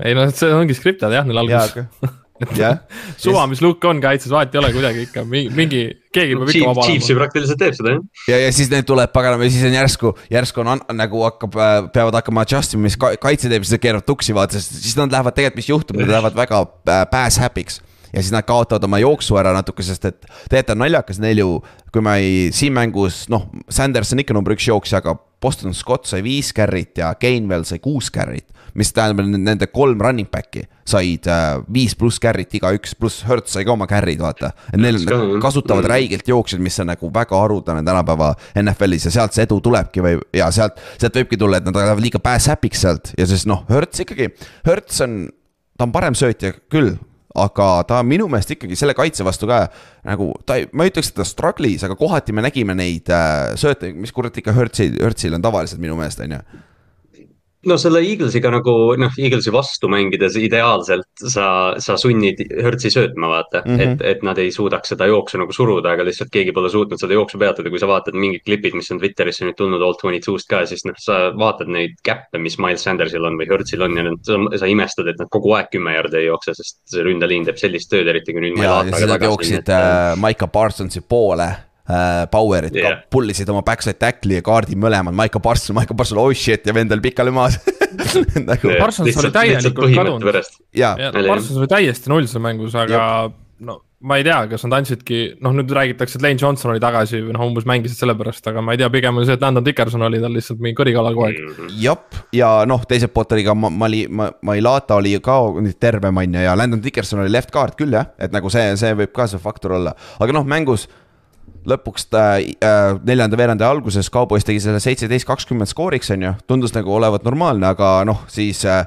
ei noh, see ongi skriptad jah, neil alguses. jah. suva, mis lukk on kaitses, vahet ei ole kuidagi ikka mingi, mingi, keegi peab ikka vaba olema. Chiefs ju praktiliselt teeb seda jah. ja, ja siis need tuleb paganama ja siis on järsku, järsku on nagu hakkab, äh, peavad hakkama adjust ima, mis kaitse teeb, siis nad keeravad tuksi vaata, sest siis nad lähevad tegelikult, mis juhtub, nad lähevad väga äh, pass happy'ks ja siis nad kaotavad oma jooksu ära natuke, sest et tegelikult on naljakas neil ju, kui ma ei, siin mängus noh, Sanders on ikka number üks jooksja, aga Boston Scott sai viis carry't ja Gainwell sai kuus carry't. mis tähendab, nende kolm running back'i said äh, viis pluss carry't igaüks, pluss Hertz sai ka oma carry'd, vaata. et neil kasutavad räigelt jooksjaid, mis on nagu väga haruldane tänapäeva NFL-is ja sealt see edu tulebki või, ja sealt, sealt võibki tulla, et nad lähevad liiga pass-happy'ks sealt ja siis noh, Hertz ikkagi, Hertz on ta on parem söötja küll, aga ta minu meelest ikkagi selle kaitse vastu ka nagu ta ei, ma ei ütleks, et ta struggle'is, aga kohati me nägime neid äh, sööte, mis kurat ikka Hertzil, Hertzil on tavaliselt minu meelest, on ju no selle Eaglesiga nagu noh, Eaglesi vastu mängides ideaalselt sa, sa sunnid Hertzi söötma, vaata mm. -hmm. et, et nad ei suudaks seda jooksu nagu suruda, aga lihtsalt keegi pole suutnud seda jooksu peatada, kui sa vaatad mingid klipid, mis on Twitterisse nüüd tulnud All Twenty Two'st ka, siis noh, sa vaatad neid käppe, mis Miles Sandersil on või Hertzil on ja need, sa, imestad, et nad kogu aeg kümme jardi ei jookse, sest see ründeliin teeb sellist tööd, eriti kui nüüd. ja, ja siis nad jooksid äh, Maiko Parsonsi poole Powerit yeah. ka pullisid oma backside tackle'i ja kaardi mõlemad, Maiko Parson, Maiko Parson, oh shit ja vend oli pikali maas nagu... Parsons oli täielikult kadunud. Parsons oli täiesti null seal mängus, aga yeah. no ma ei tea, kas nad andsidki, noh nüüd räägitakse, et Lane Johnson oli tagasi või noh, umbes mängisid sellepärast, aga ma ei tea, pigem oli see, et Landon Dickerson oli tal lihtsalt mingi kõrikala kogu aeg. jep, ja noh, teiselt poolt oli ka Mali, Mailata oli ka tervem on ju ja Landon Dickerson oli left guard küll jah, et nagu see, see võib ka see faktor olla, aga noh, mängus lõpuks ta äh, neljanda veerandi alguses Cowboys tegi selle seitseteist, kakskümmend skooriks, on ju, tundus nagu olevat normaalne, aga noh, siis äh,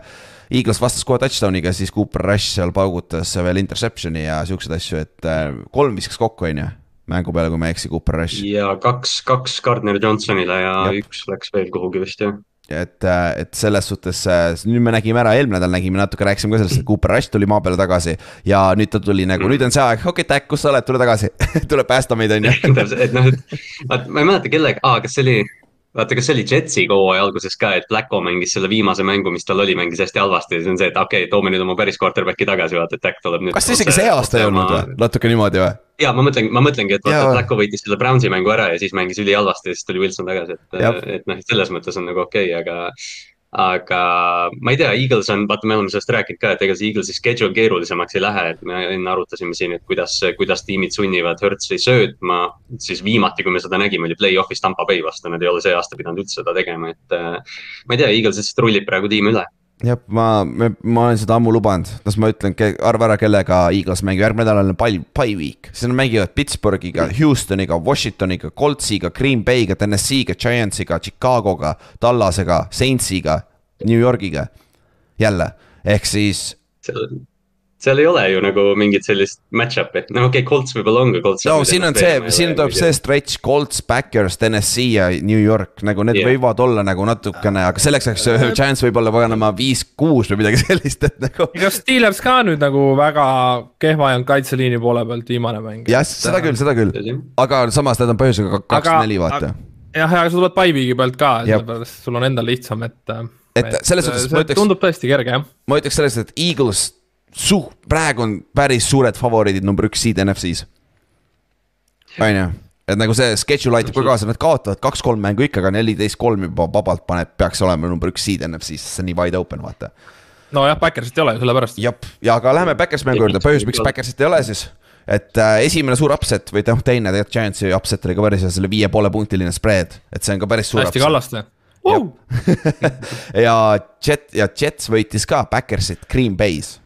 Eagles vastas kohe touchdown'iga, siis Cooper Rush seal paugutas veel interception'i ja siukseid asju, et äh, kolm viskas kokku, on ju mängu peale, kui ma ei eksi, Cooper Rush. ja kaks, kaks Gardner Johnsonile ja Jab. üks läks veel kuhugi vist jah et, äh, et selles suhtes äh, nüüd me nägime ära, eelmine nädal nägime natuke, rääkisime ka sellest, et Cooper Rush tuli maa peale tagasi. ja nüüd ta tuli nagu, nüüd on see aeg, okei okay,, Tack, kus sa oled, tule tagasi tule päästa meid, on ju. et noh, et ma ei mäleta kellega ah,, kas see oli vaata, kas see oli Jetsi hooaja alguses ka, et Blacko mängis selle viimase mängu, mis tal oli, mängis hästi halvasti ja siis on see, et okei okay,, toome nüüd oma päris quarterback'i tagasi, vaata, et Tack tuleb nüüd. kas isegi see aasta ei olnud või, natuke niimoodi või? ja ma mõtlen, ma mõtlengi, et vaata, Blacko võitis selle Brownsi mängu ära ja siis mängis ülihalvasti ja siis tuli Wilson tagasi, et, et noh, selles mõttes on nagu okei okay,, aga aga ma ei tea, Eagles on, vaata, me oleme sellest rääkinud ka, et ega see Eaglesi schedule keerulisemaks ei lähe, et me enne arutasime siin, et kuidas, kuidas tiimid sunnivad Hertz'i söötma. siis viimati, kui me seda nägime, oli play-off'is Tampa Bay vastu, nad ei ole see aasta pidanud üldse seda tegema, et. Äh, ma ei tea, Eagles lihtsalt rullib praegu tiimi üle jah, ma, ma olen seda ammu lubanud, las ma ütlen, arva ära, kellega Eagles mängib, järgmine nädal on pai, pai week, siis nad mängivad Pittsburghiga, Houstoniga, Washingtoniga, Coltsiga, Green Bay'ga, Tennessee'ga, Giantsiga, Chicago'ga, Tallasega, Saintsiga, New Yorgiga. jälle, ehk siis seal ei ole ju nagu mingit sellist match-up'i, no okei okay,, Colts võib-olla on ka Colts. no siin on see, siin tuleb see stretch, Colts, Backers, Tennessee ja New York, nagu need yeah. võivad olla nagu natukene, aga selleks ajaks chance võib olla paganama viis-kuus või midagi sellist, et nagu. ega Steelers ka nüüd nagu väga kehva ei olnud kaitseliini poole pealt viimane mäng. jah, seda küll, seda küll, aga samas nad on põhjusega kaks-neli, vaata. jah, aga sa tuled Pipe'i pealt ka, sellepärast sul on endal lihtsam, et et selles suhtes ma ütleks, tundub tõesti kerge jah. ma ütleks selles, et Eagles su-, praegu on päris suured favoriidid number üks seed NFC-s. on ju, et nagu see schedule aitab ka kaasa, nad kaotavad kaks-kolm mängu ikka, aga neliteist kolm juba vabalt paneb, peaks olema number üks seed NFC-s, see on nii wide open, vaata. nojah, Backersit ei ole ju sellepärast. jah, ja aga läheme Backers mängu juurde, põhjus, miks Backersit ei ole siis et äh, esimene suur upset või noh, teine tegelikult Giantsi upset oli ka päris hea, selle viie poole punktiline spread, et see on ka päris suur. hästi kallaste. Ja Jet ja Jets võitis ka Backersit Green Bay's,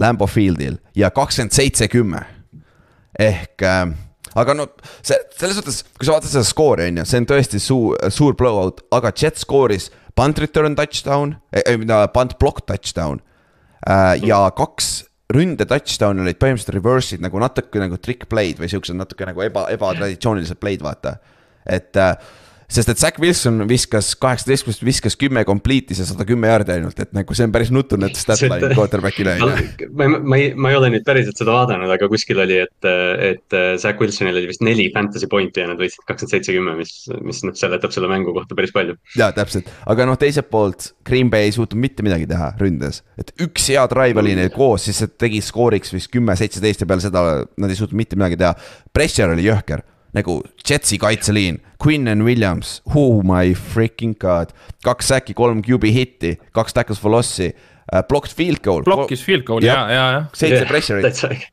Lambo Fieldil ja kakskümmend seitse, kümme. ehk äh, aga no see, selles suhtes, kui sa vaatad seda skoori, on ju, see on tõesti suur, suur blowout, aga Jet skooris punt return touchdown eh,, punt block touchdown äh, ja kaks ründe touchdown olid põhimõtteliselt reverse'id nagu natuke nagu trick play'd või siuksed natuke nagu eba, ebatraditsioonilised play'd, vaata. et äh, sest et Zack Wilson viskas kaheksateistkümnest, viskas kümme complete'is ja sada kümme jaardi ainult, et nagu see on päris nutune statline quarterback'ile on ju. ma, ma ei, ma ei ole nüüd päriselt seda vaadanud, aga kuskil oli, et, et Zack Wilsonil oli vist neli fantasy point'i ja nad võitsid kakskümmend seitse, kümme, mis, mis noh, seletab selle mängu kohta päris palju. ja täpselt, aga noh, teiselt poolt Green Bay ei suutnud mitte midagi teha ründes, et üks hea drive oli neil koos, siis see tegi skooriks vist kümme, seitseteist ja peale seda nad ei suutnud mitte midagi teha. Pressure oli jõhker nagu Jetsi kaitseliin, Quinn and Williams, oh my freaking god. kaks säki, kolm QB hitti, kaks tackles for loss'i uh,, blocked field goal. Blockis field goal ja, ja, ja. seitse pressure'it,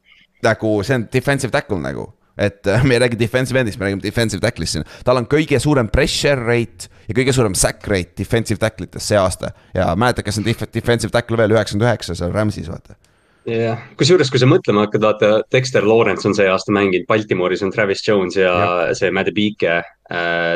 nagu see on defensive tackle nagu et uh, me ei räägi defensive end'ist, me räägime defensive tackle'ist siin. tal on kõige suurem pressure rate ja kõige suurem sack rate defensive tackle ites see aasta. ja mäletad, kes on defensive tackle veel üheksakümmend üheksa seal Rams'is vaata jah, kusjuures, kui sa mõtlema hakkad, vaata Dexter Lawrence on see aasta mänginud, Baltimooris on Travis Jones ja, ja. see Madde Beake äh,.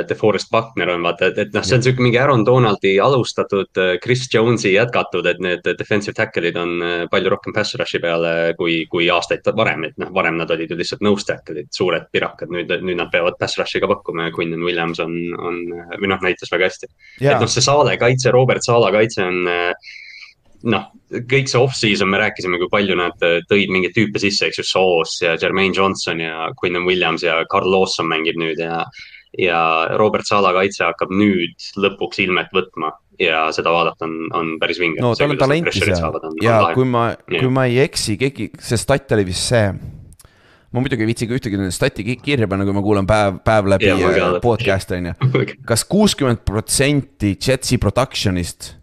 DeForest Buckner on vaata, et, et noh, see on sihuke mingi Aaron Donaldi alustatud, äh, Chris Jones'i jätkatud, et need defensive tackle'id on äh, palju rohkem pass rush'i peale kui, kui aastaid varem, et noh, varem nad olid ju lihtsalt nose tackle'id, suured pirakad, nüüd, nüüd nad peavad pass rush'i ka pakkuma ja Quinn Williams on, on või noh, näitas väga hästi. et noh, see Saale kaitse, Robert Saala kaitse on äh, noh, kõik see off-season me rääkisime, kui palju nad äh, tõid mingeid tüüpe sisse, eks ju, Soos ja Jermaine Johnson ja Quinton Williams ja Carl Lawson mängib nüüd ja. ja Robert Sala kaitse hakkab nüüd lõpuks ilmet võtma ja seda vaadata on, on päris vinge. no tal on talenti seal ja on kui ma, kui ma ei eksi, keegi, see stat oli vist see ma muidugi ei viitsi ka ühtegi stati kirja panna, kui ma kuulan päev, päev läbi yeah, podcast'e on ju. kas kuuskümmend protsenti Jetsi production'ist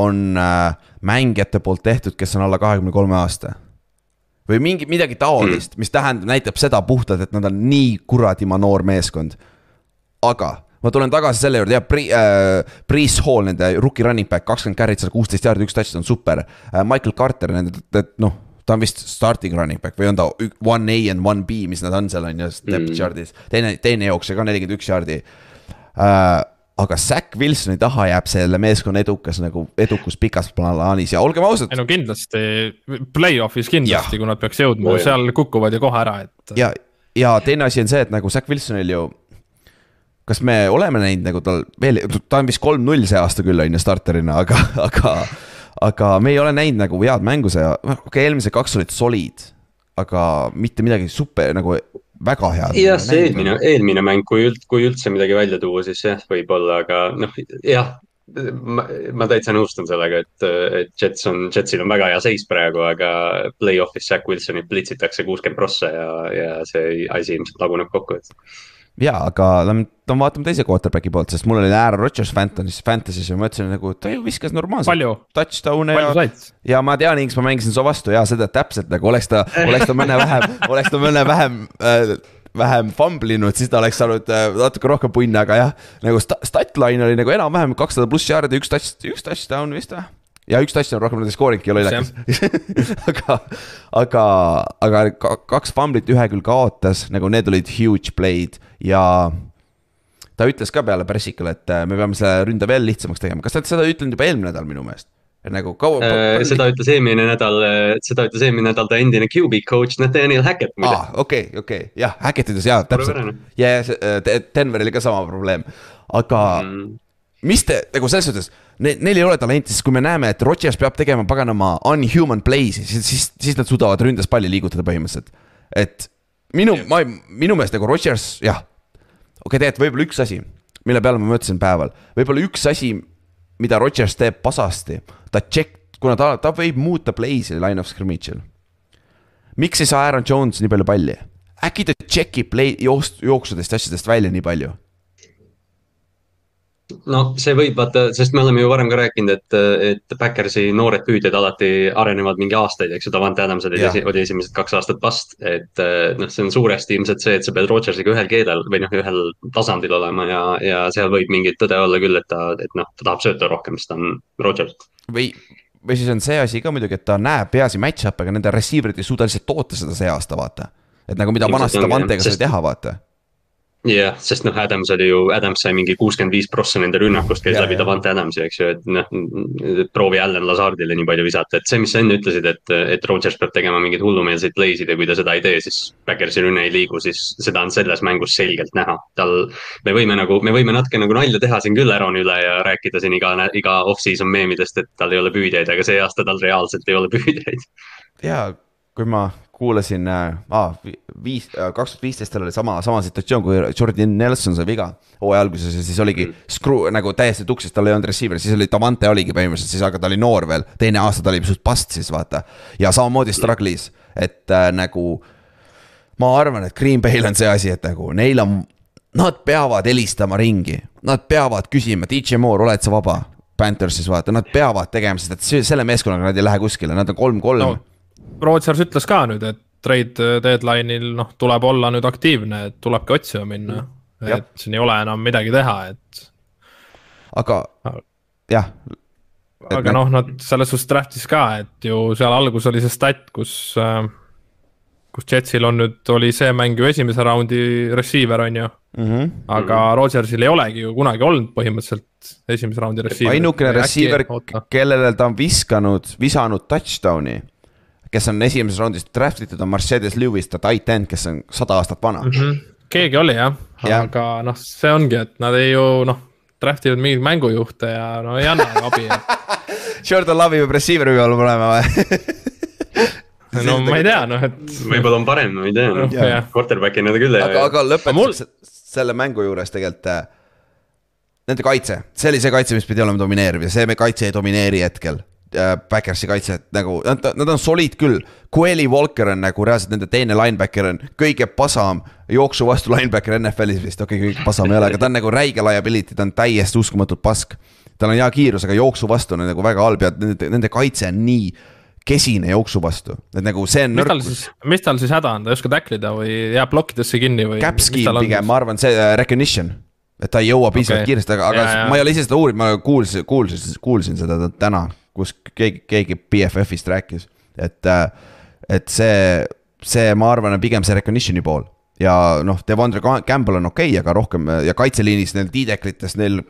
on äh, mängijate poolt tehtud, kes on alla kahekümne kolme aasta. või mingi, midagi taolist mm., mis tähendab, näitab seda puhtalt, et nad on nii kuradima noor meeskond. aga ma tulen tagasi selle juurde, jah, Pri- äh,, Priis Hall, nende rookie running back, kakskümmend carry't, sada kuusteist jaardi, üks touchdown, super äh,. Michael Carter, nende, noh, ta on vist starting running back või on ta one A and one B, mis nad on seal on ju, depth mm. chart'is. teine, teine jooksja ka nelikümmend üks jaardi äh, aga Zack Wilsoni taha jääb selle meeskonna edukas nagu edukus pikas plaanis ja olgem ausad. ei no kindlasti, play-off'is kindlasti, kui nad peaks jõudma seal kukuvad ju kohe ära, et. ja, ja teine asi on see, et nagu Zack Wilsonil ju. kas me oleme näinud nagu tal veel, ta on vist kolm-null see aasta küll on ju starterina, aga, aga. aga me ei ole näinud nagu head mängu see, okei okay,, eelmised kaks olid solid. aga mitte midagi super nagu väga head. jah, see eelmine, eelmine mäng, kui üld-, kui üldse midagi välja tuua, siis jah, võib-olla, aga noh, jah. ma, ma täitsa nõustun sellega, et, et Jets on, Jetsil on väga hea seis praegu, aga play-off'is Zack Wilsonit plitsitakse kuuskümmend prossa ja, ja see asi ilmselt laguneb kokku, et ja, aga lähme, vaatame teise quarterback'i poolt, sest mul oli Aaron Rodgers Fantasy's, Fantasy's ja ma mõtlesin nagu, ta ju viskas normaalselt. touchdown'e ja, ja ma tean, miks ma mängisin su vastu ja seda täpselt nagu oleks ta, oleks ta mõne vähem, oleks ta mõne vähem äh, vähem famblinud, siis ta oleks saanud äh, natuke rohkem punne, aga jah, nagu statline oli nagu enam-vähem kakssada pluss jaardi, üks touch, üks touchdown vist või? Ja üks touchdown rohkem nende skooringki ei ole naljakas aga, aga, aga kaks fumblit ühe küll kaotas, nagu need olid huge play'd ja ta ütles ka peale pressikule, et äh, me peame selle ründe veel lihtsamaks tegema, kas ta seda ütlenud juba eelmine nädal minu meelest? nagu kaua äh,? seda ütles eelmine nädal, seda ütles eelmine nädal ta endine QB coach Nathaniel Hackett muide. okei, okei, jah, Hackett ütles jaa, täpselt. ja, ja äh, Denveril ka sama probleem, aga mm. mis te, nagu selles suhtes ne,, neil ei ole talenti, sest kui me näeme, et Rodgers peab tegema paganama unhuman play'si, siis, siis, siis nad suudavad ründes palli liigutada põhimõtteliselt. et minu, ma, minu meelest nagu Rodgers, jah. okei okay,, tegelikult võib-olla üks asi, mille peale ma mõtlesin päeval, võib-olla üks asi mida Rodgers teeb pasasti, ta check, kuna ta, ta võib muuta play'si line of scrimmage'il. miks ei saa Aaron Jones nii palju palli? äkki ta check ib play, jooks-, jooksudest ja asjadest välja nii palju? No see võib vaata, sest me oleme ju varem ka rääkinud, et, et Backersi noored püüdjad alati arenevad mingi aastaid, eks ju, Davante Adams oli, oli esimesed kaks aastat vast. et noh, see on suuresti ilmselt see, et sa pead Rodgersiga ühel keelel või noh, ühel tasandil olema ja, ja seal võib mingit tõde olla küll, et ta, et noh, ta tahab sööta rohkem, sest ta on Rodgers. või, või siis on see asi ka muidugi, et ta näeb peaasi match-up'e, aga nende receiver'id ei suuda lihtsalt toota seda see aasta, vaata. et nagu mida vanasti Davantega sai teha, vaata jah, sest noh, Adams oli ju, Adams sai mingi kuuskümmend viis prossa nende rünnakust käis läbi Davante Adamsi, eks ju, et noh. proovi Allan Lazardile nii palju visata, et see, mis sa enne ütlesid, et, et Rodgers peab tegema mingeid hullumeelseid play'sid ja kui ta seda ei tee, siis. Backersi rünne ei liigu, siis seda on selles mängus selgelt näha, tal. me võime nagu, me võime natuke nagu nalja teha siin küll Aroni üle ja rääkida siin iga, iga off-season meemidest, et tal ei ole püüdjaid, aga see aasta tal reaalselt ei ole püüdjaid. ja kui ma kuulasin äh,, viis, äh, kaks tuhat viisteist tal oli sama, sama situatsioon, kui Jordan Nelson sai viga hooaja alguses ja siis oligi mm. screw nagu täiesti tuksis, tal ei olnud receiver, siis oli Davante oligi põhimõtteliselt siis, aga ta oli noor veel, teine aasta ta oli pisut past siis vaata. ja samamoodi struggle'is, et äh, nagu ma arvan, et Green Bay'l on see asi, et nagu neil on, nad peavad helistama ringi, nad peavad küsima, DJ Moore, oled sa vaba? Panthersis vaata, nad peavad tegema seda, et selle meeskonnaga nad ei lähe kuskile, nad on kolm-kolm no Rodgers ütles ka nüüd, et trade deadline'il noh, tuleb olla nüüd aktiivne, et tulebki otsima minna. et siin ei ole enam midagi teha, et. aga jah. aga noh, nad selles suhtes draft'is ka, et ju seal alguses oli see stat, kus äh, kus Jetsil on nüüd, oli see mäng ju esimese raundi receiver, on ju mm. -hmm. aga mm -hmm. Rodgersil ei olegi ju kunagi olnud põhimõtteliselt esimese raundi receiver. ainukene receiver, kellele ta on viskanud, visanud touchdown'i kes on esimeses raundis draft itud, on Mercedes Lewis, ta tight end, kes on sada aastat vana mm. -hmm. keegi oli jah ja., aga noh, see ongi, et nad ei ju noh, draft ivad mingeid mängujuhte ja no ei anna abi Jordan Love'i peab receiver'i peal olema või no ma ei tea, noh, et. võib-olla on parem, ma ei tea no,, quarterback'ina ta küll ei ole. aga, aga lõpetuseks mul... selle mängu juures tegelikult äh,. Nende kaitse, see oli see kaitse, mis pidi olema domineeriv ja see kaitse ei domineeri hetkel Backersi kaitset nagu, nad, nad on solid küll. Coeli Walker on nagu reaalselt nende teine linebacker on kõige pasam jooksu vastu linebacker NFL-is vist, okei okay,, kõige pasam ei ole, aga ta on nagu räige liability, ta on täiesti uskumatult pask. tal on hea kiirus, aga jooksu vastu on nagu väga halb ja nende, nende kaitse on nii kesine jooksu vastu, et nagu see on. siis, mis tal siis häda on, ta ei oska tacklida või jääb plokkidesse kinni või? Cap scheme pigem, ma arvan, see uh, recognition et ta ei jõua piisavalt okay. kiiresti, aga, aga ja, ja. ma ei ole ise seda uurinud, ma kuulsin, kuulsin, kuulsin seda täna kus keegi, keegi BFF-ist rääkis, et, äh, et see, see, ma arvan, on pigem see recognition'i pool. ja noh, Devondre Campbell on okei okay,, aga rohkem ja kaitseliinis neil D-deklites neil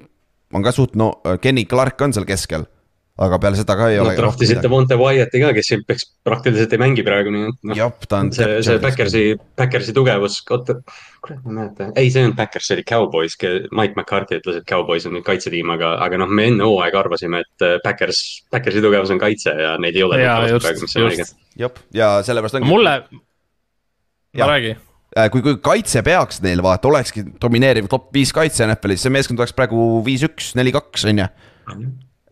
on ka suht no, Kenny Clark on seal keskel aga peale seda ka ei no, ole. trahvisite Monte Wyatt'i ka, kes siin peaks praktiliselt ei mängi praegu, nii et noh. see, see Backersi, Backersi tugevus, oota, kurat, ma ei mäleta, ei, see ei olnud Backers, see oli Cowboys, Mike McCarthy ütles, et Cowboys on nüüd kaitsetiim, aga, aga noh, me enne hooaega arvasime, et äh, Backers, Backersi tugevus on kaitse ja neid ei ole. jah, ja sellepärast ongi. mulle, ma räägi äh, kui, kui kaitse peaks neil vaata, olekski domineeriv top viis kaitse NFL-is, see meeskond oleks praegu viis-üks, neli-kaks, on ju.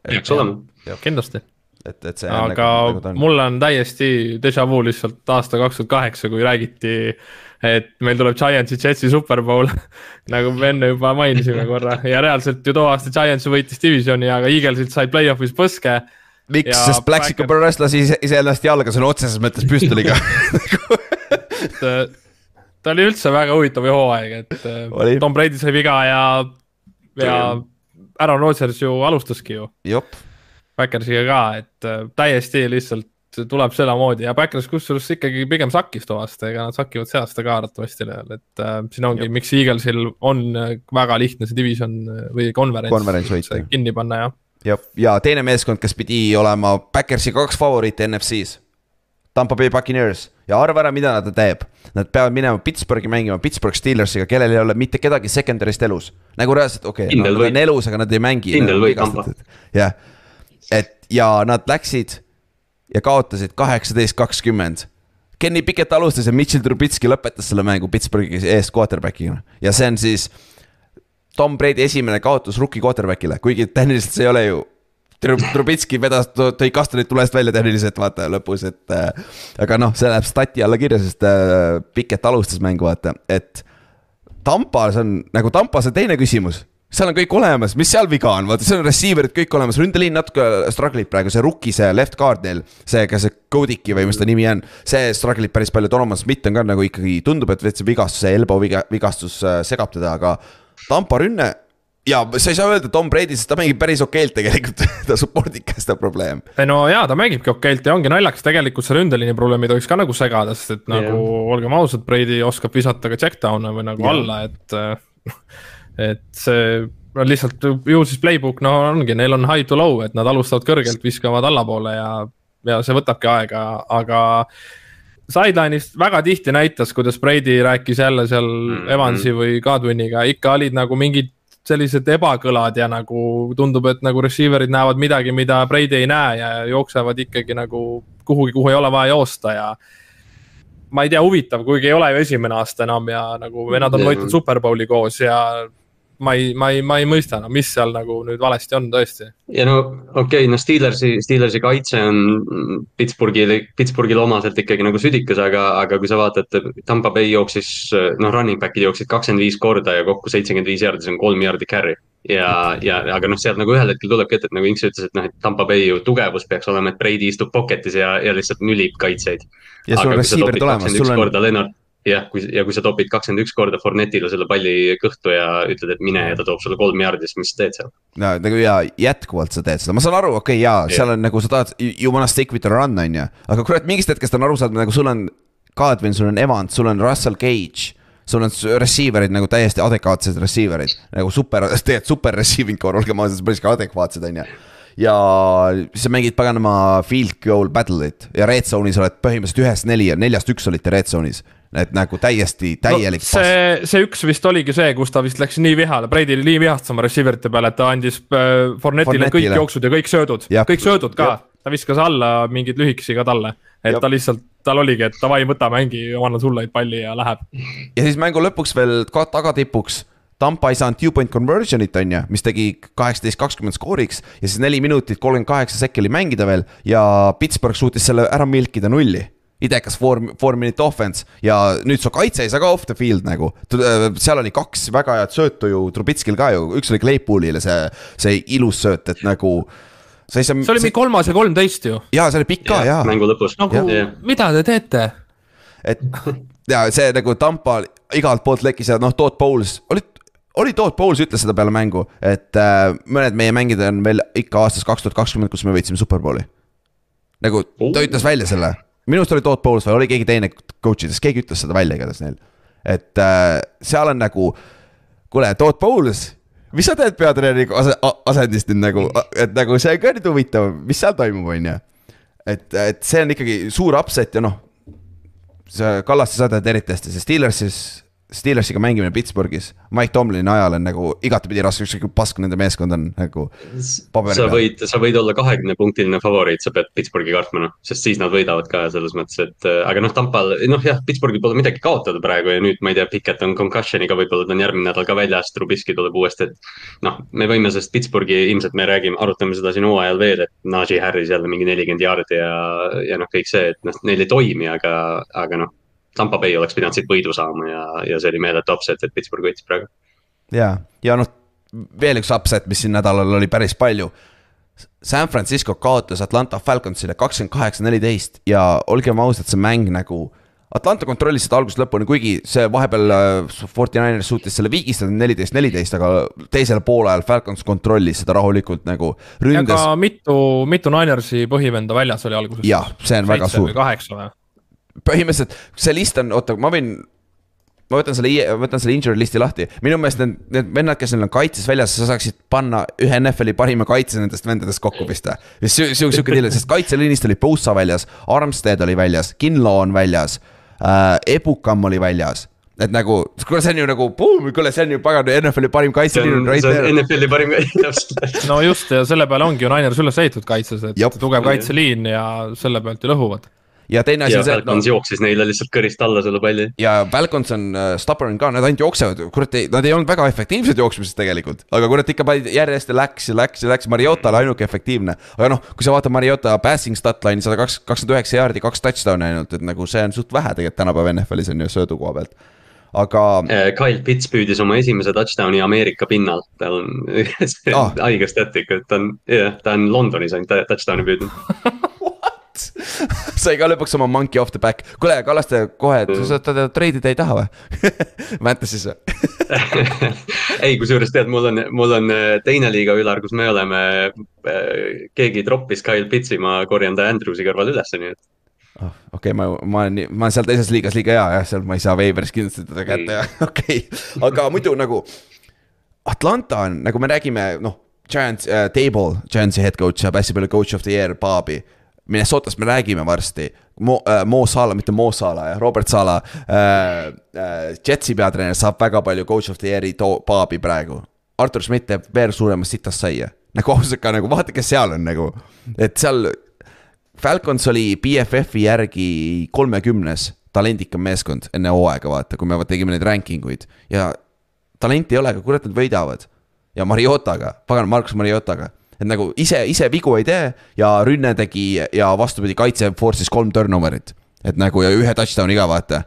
Peaks olema. kindlasti. et, et see. aga nagu, nagu mul on täiesti déjà vu lihtsalt aasta kaks tuhat kaheksa, kui räägiti, et meil tuleb Giantsi Jetsi superbowl nagu me enne juba mainisime korra. Ja reaalselt ju too aasta Giants võitis divisioni, aga Eaglesid sai play-off'is põske. Miks, sest Black Sicker Burress lasi iseennast jalga sõna otseses mõttes püstoliga. Ta oli üldse väga huvitav hooaeg, et äh, oli. Tom Brady sai viga ja, ja Aaron Rodgers ju alustaski ju. Backersiga ka, et äh, täiesti lihtsalt tuleb sedamoodi ja Backers kusjuures ikkagi pigem sakkis too aasta, ega nad sakivad see aasta ka arvatavasti, et äh, siin ongi, miks Eaglesil on äh, väga lihtne see division äh, või konverents, konverents kinni panna, jah. ja, ja teine meeskond, kes pidi olema Backersi kaks favoriiti NFC-s. Tampa Bay Buccaneers ja arva ära, mida nad teeb. Nad peavad minema Pittsburghi mängima Pittsburgh Steelersiga, kellel ei ole mitte kedagi secondary'st elus. nagu reaalselt, okei okay,, nad on elus, aga nad ei mängi. jah et ja nad läksid ja kaotasid kaheksateist, kakskümmend. Kenny Pickett alustas ja Mitchell Trubitski lõpetas selle mängu Pittsburghi eest quarterback'ina ja see on siis Tom Brady esimene kaotus rookie quarterback'ile, kuigi tehniliselt see ei ole ju. Trubitski vedas, tõi kastanid tulest välja tehniliselt vaata lõpus, et äh, aga noh, see läheb stati alla kirja, sest äh, Pikett alustas mängu vaata, et Tampa, see on nagu Tampa, see teine küsimus, seal on kõik olemas, mis seal viga on, vaata, seal on receiver'id kõik olemas, ründeliin natuke struggle ib praegu, see rookie, see left guard neil. see, kas see Kodiki või mis ta nimi on, see struggle ib päris palju, Donovan Smith on ka nagu ikkagi tundub, et veits vigastus, see elbow viga, vigastus äh, segab teda, aga Tampa rünne. Ja sa ei saa öelda Tom Brady, sest ta mängib päris okeilt tegelikult ta support ika seda probleem. ei no jaa, ta mängibki okeilt ja ongi naljakas, tegelikult see ründeliini probleem ei tohiks ka nagu segada, sest et nagu Jah. olgem ausad, Brady oskab visata ka check down'e või nagu Jah. alla, et. et see on lihtsalt ju siis playbook, no ongi, neil on high to low, et nad alustavad kõrgelt, viskavad allapoole ja, ja see võtabki aega, aga sideline'ist väga tihti näitas, kuidas Brady rääkis jälle seal mm. -hmm. Evansi või Godwiniga, ikka olid nagu mingid sellised ebakõlad ja nagu tundub, et nagu receiver'id näevad midagi, mida Brady ei näe ja jooksevad ikkagi nagu kuhugi, kuhu ei ole vaja joosta ja. ma ei tea, huvitav, kuigi ei ole ju esimene aasta enam ja nagu vennad on võitnud superbowli koos ja ma ei, ma ei, ma ei mõista, no mis seal nagu nüüd valesti on tõesti. ja no okei okay,, no Steelersi, Steelersi kaitse on Pittsburghil, Pittsburghil omaselt ikkagi nagu südikas, aga, aga kui sa vaatad, Tampa Bay jooksis, noh, running back'id jooksid kakskümmend viis korda ja kokku seitsekümmend viis jaardi, see on kolm jaardi carry. ja, ja, aga noh, sealt nagu ühel hetkel tulebki ette, et nagu Inks ütles, et noh, et Tampa Bay ju tugevus peaks olema, et Brady istub pocket'is ja, ja lihtsalt nülib kaitseid. ja sul on receiver'id olemas, sul on, korda Lennart, jah, kui, ja kui sa topid kakskümmend üks korda Fournetile selle palli kõhtu ja ütled, et mine ja ta toob sulle kolm jaardi, siis mis sa teed seal? no nagu ja jätkuvalt sa teed seda, ma saan aru, okei okay, jaa, seal on nagu sa tahad, you wanna stick with the run on ju, aga kurat, mingist hetkest on aru saada, nagu sul on Godwin, sul on Evans, sul on Russell Cage. sul on receiver'id nagu täiesti adekvaatsed receiver'id nagu super, tegelikult super receiving core, olgem ausad, päris ka adekvaatsed on ju. ja siis sa mängid paganama field goal battle'it ja red zone'is oled põhimõtteliselt ühest neli ja neljast üks olite red zone'is. Et nagu täiesti täielik no,. see, see üks vist oligi see, kus ta vist läks nii vihale, Brady oli nii vihastas oma receiver ite peale, et ta andis äh, Fournetile kõik jooksud ja kõik söödud, kõik söödud ka. Ta viskas alla mingeid lühikesi ka talle, et Jah. ta lihtsalt, tal oligi, et davai, võta mängi, anna sulle palli ja läheb. ja siis mängu lõpuks veel ka tagatipuks. Tampa ei saanud two-point conversion'it on ju, mis tegi kaheksateist, kakskümmend skooriks. Ja siis neli minutit, kolmkümmend kaheksa sekki oli mängida veel ja Pittsburgh suutis selle ära milkida nulli idekas four, four minute offense ja nüüd su kaitse ei saa ka off the field nagu. seal oli kaks väga head söötu ju Trubitskil ka ju, üks oli Claypoolile see, see ilus sööt, et nagu. sa ei saa. see oli mingi kolmas ja kolmteist ju. jaa, see oli pikk ka jaa. mängu lõpus. nagu mida te teete? et ja see nagu Tampa igalt poolt lekkis ja noh, Todd Bowles oli, oli Todd Bowles ütles seda peale mängu, et äh, mõned meie mängijad on veel ikka aastast kaks tuhat kakskümmend, kus me võitsime Superbowli. nagu ta ütles välja selle, minu arust oli Todd Bowles või oli keegi teine coach idest, keegi ütles seda välja igatahes neil. et äh, seal on nagu, kuule, Todd Bowles, mis sa teed peatreeneri ase- asendist nüüd nagu, et nagu see on ka nüüd huvitav, mis seal toimub, on ju. et, et see on ikkagi suur upset ja noh see Kallaste saade eriti hästi, see Steelersis, Steelersiga mängimine Pittsburghis, Mike Tomlini ajal on nagu igatepidi raske, ükskõik kui pask nende meeskond on nagu. sa võid, sa võid olla kahekümne punktiline favoriit, sa pead Pittsburghi kartma noh, sest siis nad võidavad ka selles mõttes, et äh, aga noh, Tampal, noh jah, Pittsburghil pole midagi kaotada praegu ja nüüd ma ei tea, Pickett on concussion'iga, võib-olla ta on järgmine nädal ka väljas, Trubisky tuleb uuesti, et. noh, me võime sellest Pittsburghi ilmselt me räägime, arutame seda siin hooajal veel, et Najee Harris jälle mingi nelikümmend jaardi ja, ja noh, kõik see, et noh, neil ei toimi, aga, aga noh. Tampa Bay oleks pidanud siit võidu saama ja, ja see oli meeletu upset, et Pittsburgh võitis praegu. ja, ja noh, veel üks upset, mis siin nädalal oli päris palju. San Francisco kaotas Atlanta Falconsile kakskümmend kaheksa, neliteist ja olgem ausad, see mäng nagu. Atlanta kontrollis seda algusest lõpuni, kuigi see vahepeal äh, Forty Niners suutis selle viigistada neliteist, neliteist, aga teisel poolajal Falcons kontrollis seda rahulikult nagu ja ründas ka mitu, mitu Ninersi põhivenda väljas oli alguses. jah, see on väga suur. kaheksa või? Põhimõtteliselt see list on, oota, ma võin. ma võtan selle, võtan selle injury listi lahti, minu meelest need, need vennad, kes neil on kaitses väljas, sa saaksid panna ühe NFL-i parima kaitse nendest vendadest kokku pista. sihuke deal, sest kaitseliinist oli Bosa väljas, Armstead oli väljas, Kinlaw on väljas äh,, Ebukam oli väljas et nagu, kuule, see on ju nagu, kuule, see on ju pagan NFL-i parim kaitseliin right see on there. NFL-i parim, täpselt. no just ja selle peale ongi ju Niners üles ehitatud kaitses, et Jop. tugev kaitseliin ja selle pealt ju lõhuvad. Ja teine asi on see, Falcons no, jooksis neile lihtsalt kõrist alla selle palli. ja Falcons on uh, stubborn ka, nad ainult jooksevad, kurat, nad ei olnud väga efektiivsed jooksmises tegelikult. aga kurat ikka panid järjest ja läks ja läks ja läks, Mariota oli ainuke efektiivne. aga noh, kui sa vaatad Mariota passing stat line'i sada kaks, kakskümmend üheksa jaardi, kaks touchdown'i ainult, et nagu see on suht vähe tegelikult tänapäeva NFL-is on ju söödu koha pealt. aga Kyle Pitts püüdis oma esimese touchdown'i Ameerika pinnal, tal on Ah. haige static, et ta on, jah, ta on Londonis ainult touchdown'i püüdnud. sai ka lõpuks oma monkey off the back, kuule, Kallaste kohe, sa seda treidida ei taha või? Fantasy's või? ei, kusjuures tead, mul on, mul on äh, teine liiga ülar, kus me oleme, keegi troppis Kyle Pitsi, ma korjan ta Andrewsi kõrval ülesse, nii et. oh,. okei okay,, ma, ma olen, ma olen seal teises liigas liiga hea jah, seal ma ei saa Waveris kindlasti teda kätte ja okei okay., aga muidu nagu. Atlanta on, nagu me räägime, noh, Giants äh,, Table, Giantsi head coach saab hästi palju coach of the year paabi. Minnesotast me räägime varsti, Mo äh,, Mo Sala, mitte Mo Sala, Robert Sala äh,. Äh, Jetsi peatreener saab väga palju coach of the year'i too- paabi praegu. Artur Schmidt teeb veel suuremast sitast saia, nagu ausalt ka nagu vaata, kes seal on nagu, et seal Falcons oli BFF-i järgi kolmekümnes talendikam meeskond enne hooaega, vaata, kui me tegime neid ranking uid ja talenti ei ole, aga kurat, nad võidavad. ja Mariotaga, pagan, Markus Mariotaga, et nagu ise, ise vigu ei tee ja rünne tegi ja vastupidi, kaitse force'is kolm turnover'it. et nagu ja ühe touchdown'i ka vaata.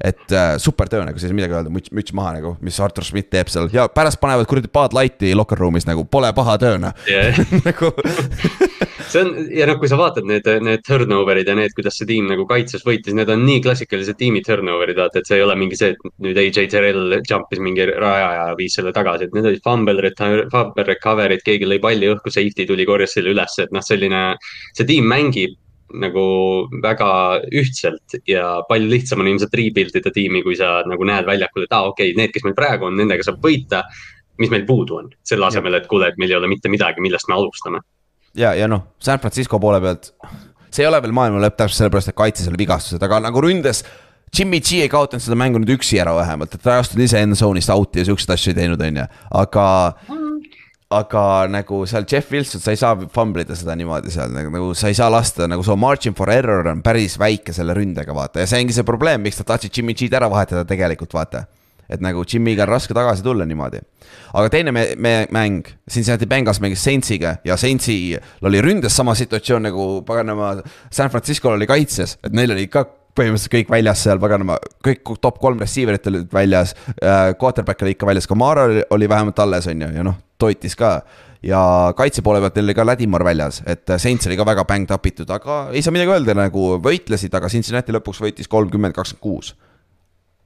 Et äh, super töö nagu, siis midagi öelda, müts, müts maha nagu, mis Artur Schmidt teeb seal. Ja pärast panevad kuradi Bud Lighti locker room'is nagu pole paha töö noh. Nagu see on ja noh, kui sa vaatad need, need turnover'id ja need, kuidas see tiim nagu kaitses võitis, need on nii klassikalised tiimi turnover'id, vaata, et see ei ole mingi see, et nüüd AJ Terrell jump'is mingi raja ja viis selle tagasi, et need olid fumble fumble recovery'd, keegi lõi palli õhku, safety tuli, korjas selle üles, et noh, selline, see tiim mängib nagu väga ühtselt ja palju lihtsam on ilmselt rebuild ida tiimi, kui sa nagu näed väljakul, et aa ah, okei okay,, need, kes meil praegu on, nendega saab võita. mis meil puudu on, selle asemel, et kuule, et meil ei ole mitte midagi, millest me alustame. ja, ja noh, San Francisco poole pealt, see ei ole veel maailma lõpp täpselt sellepärast, et kaitses oli vigastused, aga nagu ründes. Jimmy G ei kaotanud seda mängu nüüd üksi ära vähemalt, et ta ei astunud ise end zone'ist out'i ja siukseid asju ei teinud, on ju, aga. Aga nagu seal Jeff Wilson, sa ei saa fumblida seda niimoodi seal nagu, nagu sa ei saa lasta nagu su margin for error on päris väike selle ründega vaata ja see ongi see probleem, miks nad tahtsid Jimmy G-d ära vahetada tegelikult vaata et nagu Jimmy'ga on raske tagasi tulla niimoodi. aga teine me, me mäng, Cincinnati Bengals mängis Saintsiga ja Saintsil oli ründes sama situatsioon nagu paganama San Francisco'l oli kaitses, et neil oli ka põhimõtteliselt kõik väljas seal paganama, kõik top kolm receiver'it olid väljas äh,. Quarterback oli ikka väljas, Kamara oli, oli vähemalt alles, on ju, ja noh, toitis ka ja kaitse poole pealt oli ka Ladimar väljas, et Saints oli ka väga bängd up itud, aga ei saa midagi öelda, nagu võitlesid, aga Cincinnati lõpuks võitis kolmkümmend, kakskümmend kuus.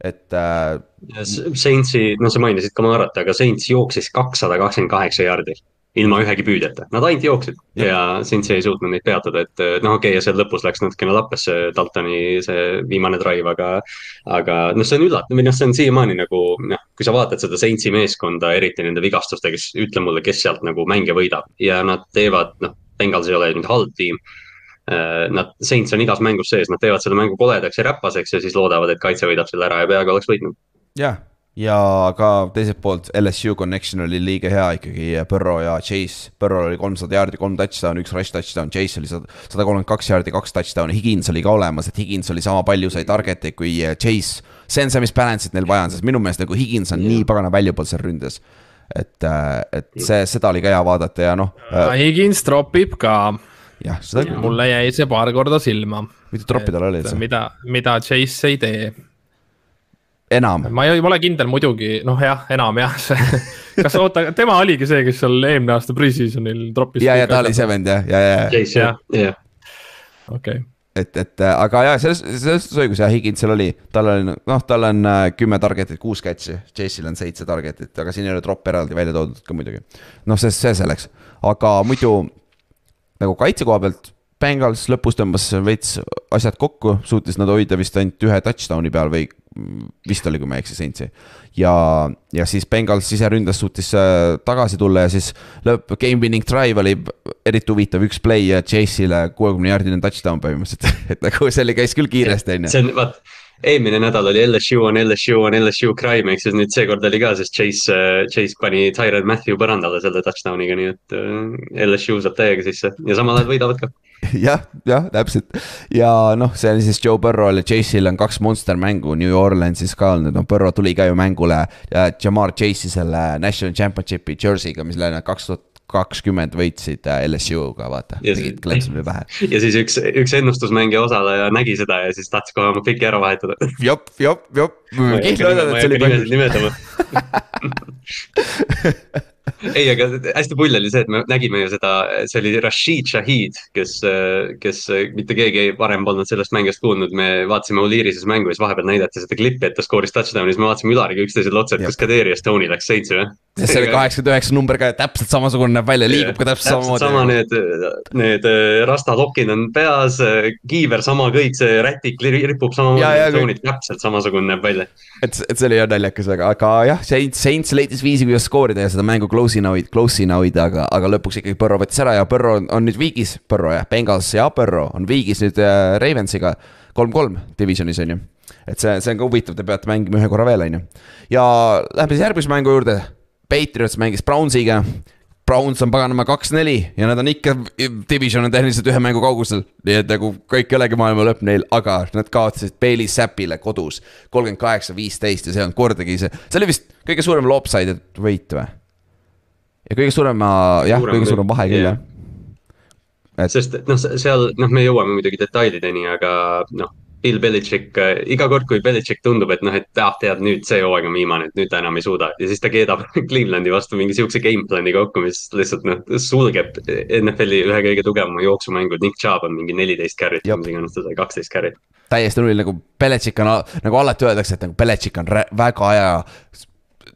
et äh, Saintsi, no sa mainisid Kamarat, aga Saints jooksis kakssada kakskümmend kaheksa jaardi ilma ühegi püüdeta, nad ainult jooksid ja, ja Saints ei suutnud neid peatada, et noh, okei okay,, ja seal lõpus läks natukene lappesse Daltoni see viimane drive, aga. aga noh, see on üllatav või noh, see on siiamaani nagu noh, kui sa vaatad seda Saintsi meeskonda, eriti nende vigastustega, siis ütle mulle, kes sealt nagu mänge võidab ja nad teevad, noh, Bengals ei ole nüüd halb tiim Nad, Saints on igas mängus sees, nad teevad selle mängu koledaks ja räpaseks ja siis loodavad, et kaitse võidab selle ära ja peaaegu oleks võitnud. jah, ja ka teiselt poolt LSU connection oli liiga hea ikkagi, Burrow ja Chase. Burrow oli kolmsada jaardi, kolm touchdown'i, üks rush touchdown, Chase oli sada, sada kolmkümmend kaks jaardi, kaks touchdown'i, Higins oli ka olemas, et Higins oli sama palju sai target'e kui Chase. see on see, mis balance'it neil vaja on, sest minu meelest nagu Higins on nii pagana valuable seal ründes. et, et see, seda oli ka hea vaadata ja noh, Higins tropib ka, jah, seda küll, mulle jäi see paar korda silma. mitu troppi tal oli üldse, mida, mida Chase ei tee enam. ma ei ole kindel muidugi, noh jah, enam jah, see, kas oota, tema oligi see, kes seal eelmine aasta pre-season'il troppis. ja, ja ta oli see vend jah, ja, ja, ja jah, jah. okei, et, et äh, aga jaa, selles, selles suhtes õigus jah, Higginsel oli, tal oli noh, tal on äh, kümme target'it, kuus catch'i, Chase'il on seitse target'it, aga siin ei ole tropp eraldi välja toodud ka muidugi. noh, see, see selleks, aga muidu nagu kaitse koha pealt Bengals lõpus tõmbas veits asjad kokku, suutis nad hoida vist ainult ühe touchdown'i peal või vist oli, kui ma ei eksi, Saintsi. ja, ja siis Bengals siseründes suutis äh, tagasi tulla ja siis lõpp, game winning drive oli eriti huvitav, üks play Chase'ile kuuekümne jaardine touchdown põhimõtteliselt, et nagu see oli, käis küll kiiresti, on ju. see on, vaat, eelmine nädal oli LSU on LSU on LSU crime ehk siis nüüd seekord oli ka, sest Chase, Chase pani Tyron Matthew põrandale selle touchdown'iga, nii et LSU saab täiega sisse ja samal ajal võidavad ka. jah, jah, täpselt ja noh, see on siis Joe Burrow'l ja Chase'il on kaks monster mängu New Orleansis ka olnud, noh Burrow tuli ka ju mängule Jamar Chase'i selle national championship'i jersey'ga, mis oli kaks tuhat kakskümmend võitsid äh, LSU-ga, vaata, tegid klõpsime pähe. ja siis üks, üks ennustusmängija osaleja nägi seda ja siis tahtis kohe oma piki ära vahetada. jop, jop, jop. ma ei hakka nimesid nimetama ei, aga hästi pull oli see, et me nägime ju seda, see oli Rashid Shahid, kes, kes mitte keegi varem polnud sellest mängijast kuulnud. me vaatasime Oliirises mängu ja siis vahepeal näidati seda klippi, et ta skooris touchdown'i, siis me vaatasime Ülariga üksteisele otsa, et kas Kadri Estone'i läks seitse või. see oli kaheksakümmend üheksa number ka täpselt samasugune näeb välja, liigub ka täpselt samamoodi. sama need, need äh, rastalokid on peas, kiiver sama kõik, see rätik ripub samamoodi, Estone'id täpselt samasugune näeb välja. Et, et see oli jah naljakas, aga, aga jah, Saints, Saints leidis viisi, kuidas skoorida ja seda mängu close'ina hoida, close'ina hoida, aga, aga lõpuks ikkagi Burrow võttis ära ja Burrow on, on nüüd viigis, Burrow jah, Bengals ja Burrow on viigis nüüd äh, Ravensiga. kolm-kolm divisionis on ju, et see, see on ka huvitav, te peate mängima ühe korra veel, on ju. ja lähme siis järgmise mängu juurde. Patriots mängis Brownsiga. Browns on paganama kaks-neli ja nad on ikka, division on tehniliselt ühe mängu kaugusel. nii et nagu kõik ei olegi maailma lõpp neil, aga nad kaotasid Bailey Zappile kodus. kolmkümmend kaheksa, viisteist ja see on kordagi see, see oli vist kõige suurem lopsided võit või? ja kõige suurema, jah, kõige suurem vahe küll jah et.... sest noh, seal noh, me jõuame muidugi detailideni, aga noh, Bill Belichik äh,, iga kord, kui Belichik tundub, et noh, et ah, tead nüüd see hooaeg on viimane, et nüüd ta enam ei suuda. ja siis ta keedab Clevelandi vastu mingi sihukese game plan'i kokku, mis lihtsalt noh, sulgeb NFL-i ühe kõige tugevama jooksumängu. Nick Chubb on mingi neliteist carry't, mis iganes ta sai, kaksteist carry't. täiesti null, nagu Belichik on, nagu alati öeldakse, et nagu Belichik on väga hea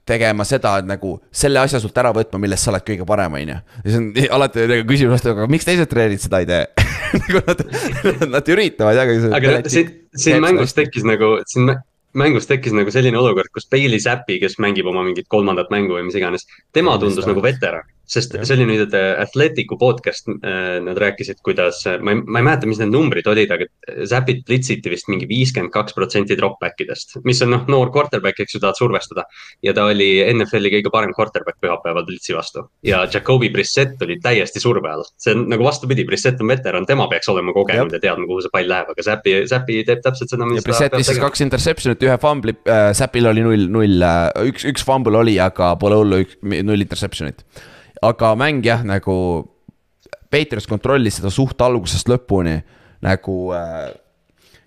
tegema seda, et nagu selle asja sult ära võtma, milles sa oled kõige parem, on ju. ja siis on alati nagu küsimus vastu, aga miks teised treenerid seda ei tee nagu nad, nad üritavad, aga. aga siin, siin mängus tekkis nagu, siin mängus tekkis nagu selline olukord, kus Bailey Zappi, kes mängib oma mingit kolmandat mängu või mis iganes, tema tundus nagu veteran sest ja. see oli nüüd Athleticu podcast, äh, nad rääkisid, kuidas, äh, ma ei, ma ei mäleta, mis need numbrid olid, aga Zapit blitsiti vist mingi viiskümmend kaks protsenti drop-back idest, mis on noh, noor quarterback, eks ju, tahad survestada. ja ta oli NFL-i kõige parem quarterback pühapäeval blitsi vastu ja Jacobi Brissett oli täiesti surve all. see on nagu vastupidi, Brissett on veteran, tema peaks olema kogenud ja, ja teadma, kuhu see pall läheb, aga Zapi, Zapi teeb täpselt seda, mis ja Brissett viskas kaks interception'it, ühe fumbli äh,, Zapil oli null, null äh,, üks, üks fumble oli, aga pole hullu, null interception'it aga mäng jah, nagu. Patriots kontrollis seda suht algusest lõpuni nagu äh,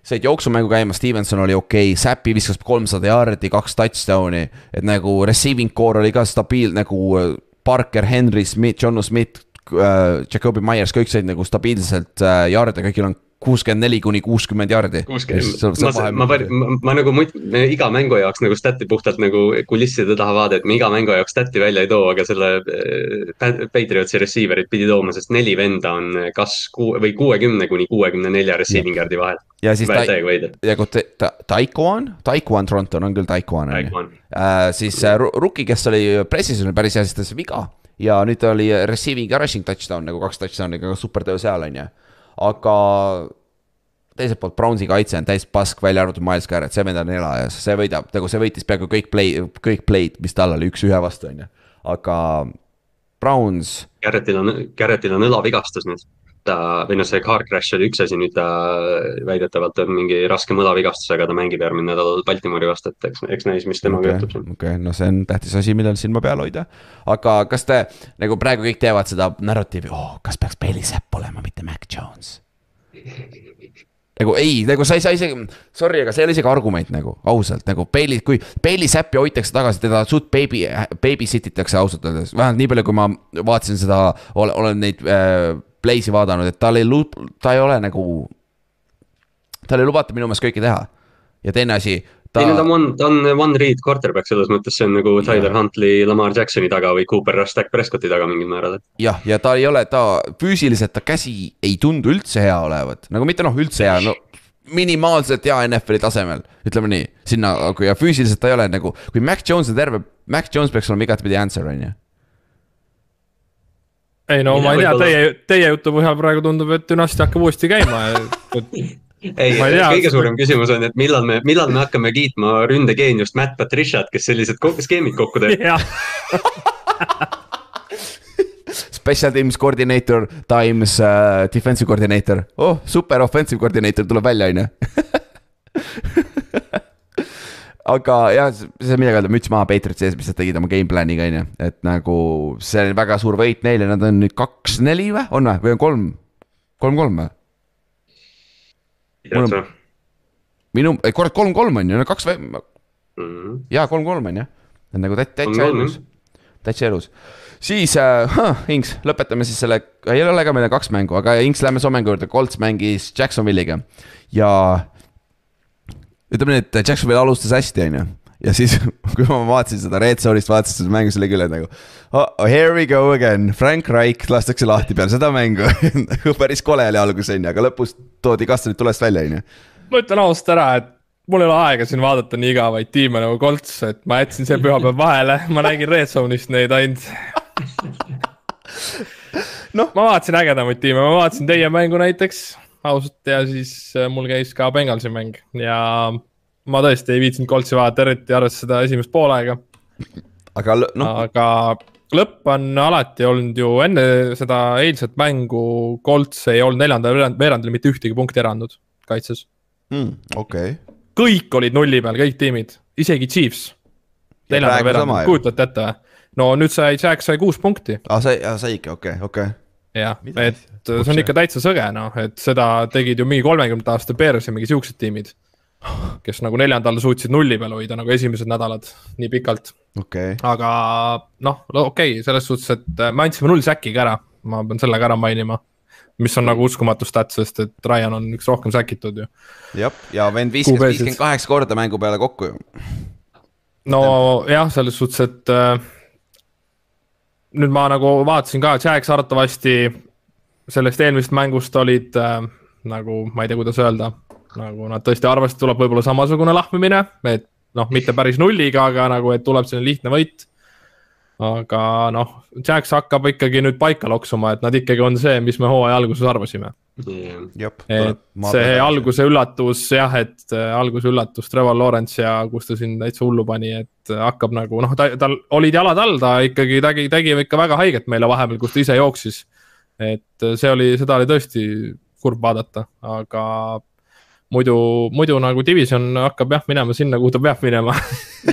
said jooksumängu käima, Stevenson oli okei okay,, Säpi viskas kolmsada jaardi, kaks touchdown'i. et nagu receiving core oli ka stabiil nagu äh, Parker, Henry Smith, John Smith äh,, Jacobi Myers, kõik said nagu stabiilselt äh, jaarde, kõigil on kuuskümmend neli kuni kuuskümmend jaardi. ma, ma, ma, ma nagu me iga mängu jaoks nagu stat'i puhtalt nagu kulisside taha vaade, et me iga mängu jaoks stat'i välja ei too, aga selle äh, Patriotsi receiver'id pidi tooma, sest neli venda on kas kuu või kuuekümne kuni kuuekümne nelja receiving yard'i vahel. ja siis ta, ja kui ta, Taikuan, Taikuan Tronton on küll Taikuan on ju. Äh, siis äh, Rookie, kes oli pressis, oli päris hea, siis ta sai viga. Ja nüüd ta oli receiving ja rushing touchdown nagu kaks touchdown'i, aga super töö seal on ju aga teiselt poolt Brownsi kaitse on täis pask, välja arvatud Miles Garrett, see vend on elajas, see võidab, nagu see võitis peaaegu kõik play, kõik play'd, mis tal oli, üks-ühe vastu, on ju. aga Browns. Garrettil on, Garrettil on õlavigastus nüüd. Ta, või noh, see car crash oli üks asi, nüüd ta väidetavalt on mingi raske mõlavigastusega, ta mängib järgmine nädal Baltimori vastu, et eks, eks näis, mis temaga okay, juhtub siin. okei okay,, no see on tähtis asi, millel silma peal hoida. aga kas te, nagu praegu kõik teevad seda narratiivi, oh, kas peaks Bailey Zapp olema, mitte Mac Jones nagu ei, nagu sa ei saa isegi, sorry, aga see ei ole isegi argument nagu ausalt nagu Bailey, kui Bailey Zappi hoitakse tagasi, teda suht baby, babysit itakse ausalt öeldes, vähemalt nii palju, kui ma vaatasin seda, olen neid äh, play'si vaadanud, et tal ei, ta ei ole nagu. tal ei lubata minu meelest kõike teha. ja teine asi, ta. ei no ta on, ta on one read quarterback selles mõttes, see on nagu Tyler Huntley Lamar Jacksoni taga või Cooper Rush Dak Prescotti taga mingil määral. jah, ja ta ei ole, ta füüsiliselt, ta käsi ei tundu üldse hea olevat, nagu mitte noh, üldse hea, no minimaalselt hea NFL-i tasemel, ütleme nii, sinna, ja füüsiliselt ta ei ole nagu, kui Mac Jones on terve, Mac Jones peaks olema igatpidi answer, on ju ei no Mine ma ei tea, teie, teie jutu põhjal praegu tundub, et dünastia hakkab uuesti käima ei, Ma ei kõige suurem küsimus on, et millal me, millal me hakkame kiitma ründegeeniust Matt Patriciat, kes sellised skeemid kokku teeb. Special teams coordinator times uh, defensive coordinator. oh, super offensive coordinator tuleb välja, on ju. aga jah, see midagi öelda, müts maha Patriotsi ees, mis nad tegid oma game plan'iga on ju, et nagu see oli väga suur võit neile, nad on nüüd kaks-neli või, on või, või on kolm, kolm-kolm või? On- minu, kurat, kolm-kolm on ju, no kaks või, Mhm. jaa, kolm-kolm on ju, nagu tä- täitsa Kolm-kolm, elus, täitsa elus. siis äh,, huh, Inks, lõpetame siis selle, ei ole ka meil kaks mängu, aga Inks, lähme su mängu juurde, Colts mängis Jacksonville'iga. Ja ütleme nii, et Jacksonville alustas hästi, on ju. ja siis, kui ma vaatasin seda Red Zone'ist, vaatasin seda mängu, siis oli küll, nagu oh, here we go again, Frank Reich lastakse lahti peale seda mängu päris kole oli algus, on ju, aga lõpus toodi kastanid tulest välja, on ju. ma ütlen ausalt ära, et mul ei ole aega siin vaadata nii igavaid tiime nagu Colts, et ma jätsin see pühapäev vahele, ma nägin Red Zone'ist neid ainult. Noh. ma vaatasin ägedamaid tiime, ma vaatasin teie mängu näiteks ausalt ja siis äh, mul käis ka Bengalsi mäng ja ma tõesti ei viitsinud Coltsi vaadata, eriti arvestades seda esimest poolaega, aga noh, aga lõpp on alati olnud ju enne seda eilset mängu, Colts ei olnud neljandal veerand- veerandil mitte ühtegi punkti ära andnud kaitses mm, okei okay.. kõik olid nulli peal, kõik tiimid, isegi Chiefs. Ja neljandal veerandil, ju. kujutate ette või? no nüüd sai, Jack sai kuus punkti, aa, sai, sai ikka, okei okay,, okei okay.. jah, et see on ikka täitsa sõge noh, et seda tegid ju mingi kolmekümnendate aasta Bears ja mingi siuksed tiimid. kes nagu neljandal suutsid nulli peal hoida nagu esimesed nädalad nii pikalt, okei okay., aga noh, okei okay,, selles suhtes, et äh, me andsime null säkiga ära, ma pean selle ka ära mainima. mis on nagu uskumatu stat, sest et Ryan on üks rohkem säkitud ju. jah, ja vend viskas viiskümmend kaheksa korda mängu peale kokku ju. no jah, selles suhtes, et äh, nüüd ma nagu vaatasin ka, Jax arvatavasti sellest eelmisest mängust olid äh, nagu, ma ei tea, kuidas öelda, nagu nad tõesti arvasid, tuleb võib-olla samasugune lahmimine, et noh, mitte päris nulliga, aga nagu, et tuleb selline lihtne võit. aga noh, Jax hakkab ikkagi nüüd paika loksuma, et nad ikkagi on see, mis me hooaja alguses arvasime jah. et see. alguse üllatus jah, et äh, alguse üllatus Trevor Lawrence ja kus ta siin täitsa hullu pani, et äh, hakkab nagu noh, ta, tal olid jalad all, ta ikkagi tegi, tegi ikka väga haiget meile vahepeal, kus ta ise jooksis. et äh, see oli, seda oli tõesti kurb vaadata, aga muidu, muidu nagu division hakkab jah minema sinna, kuhu ta peab minema.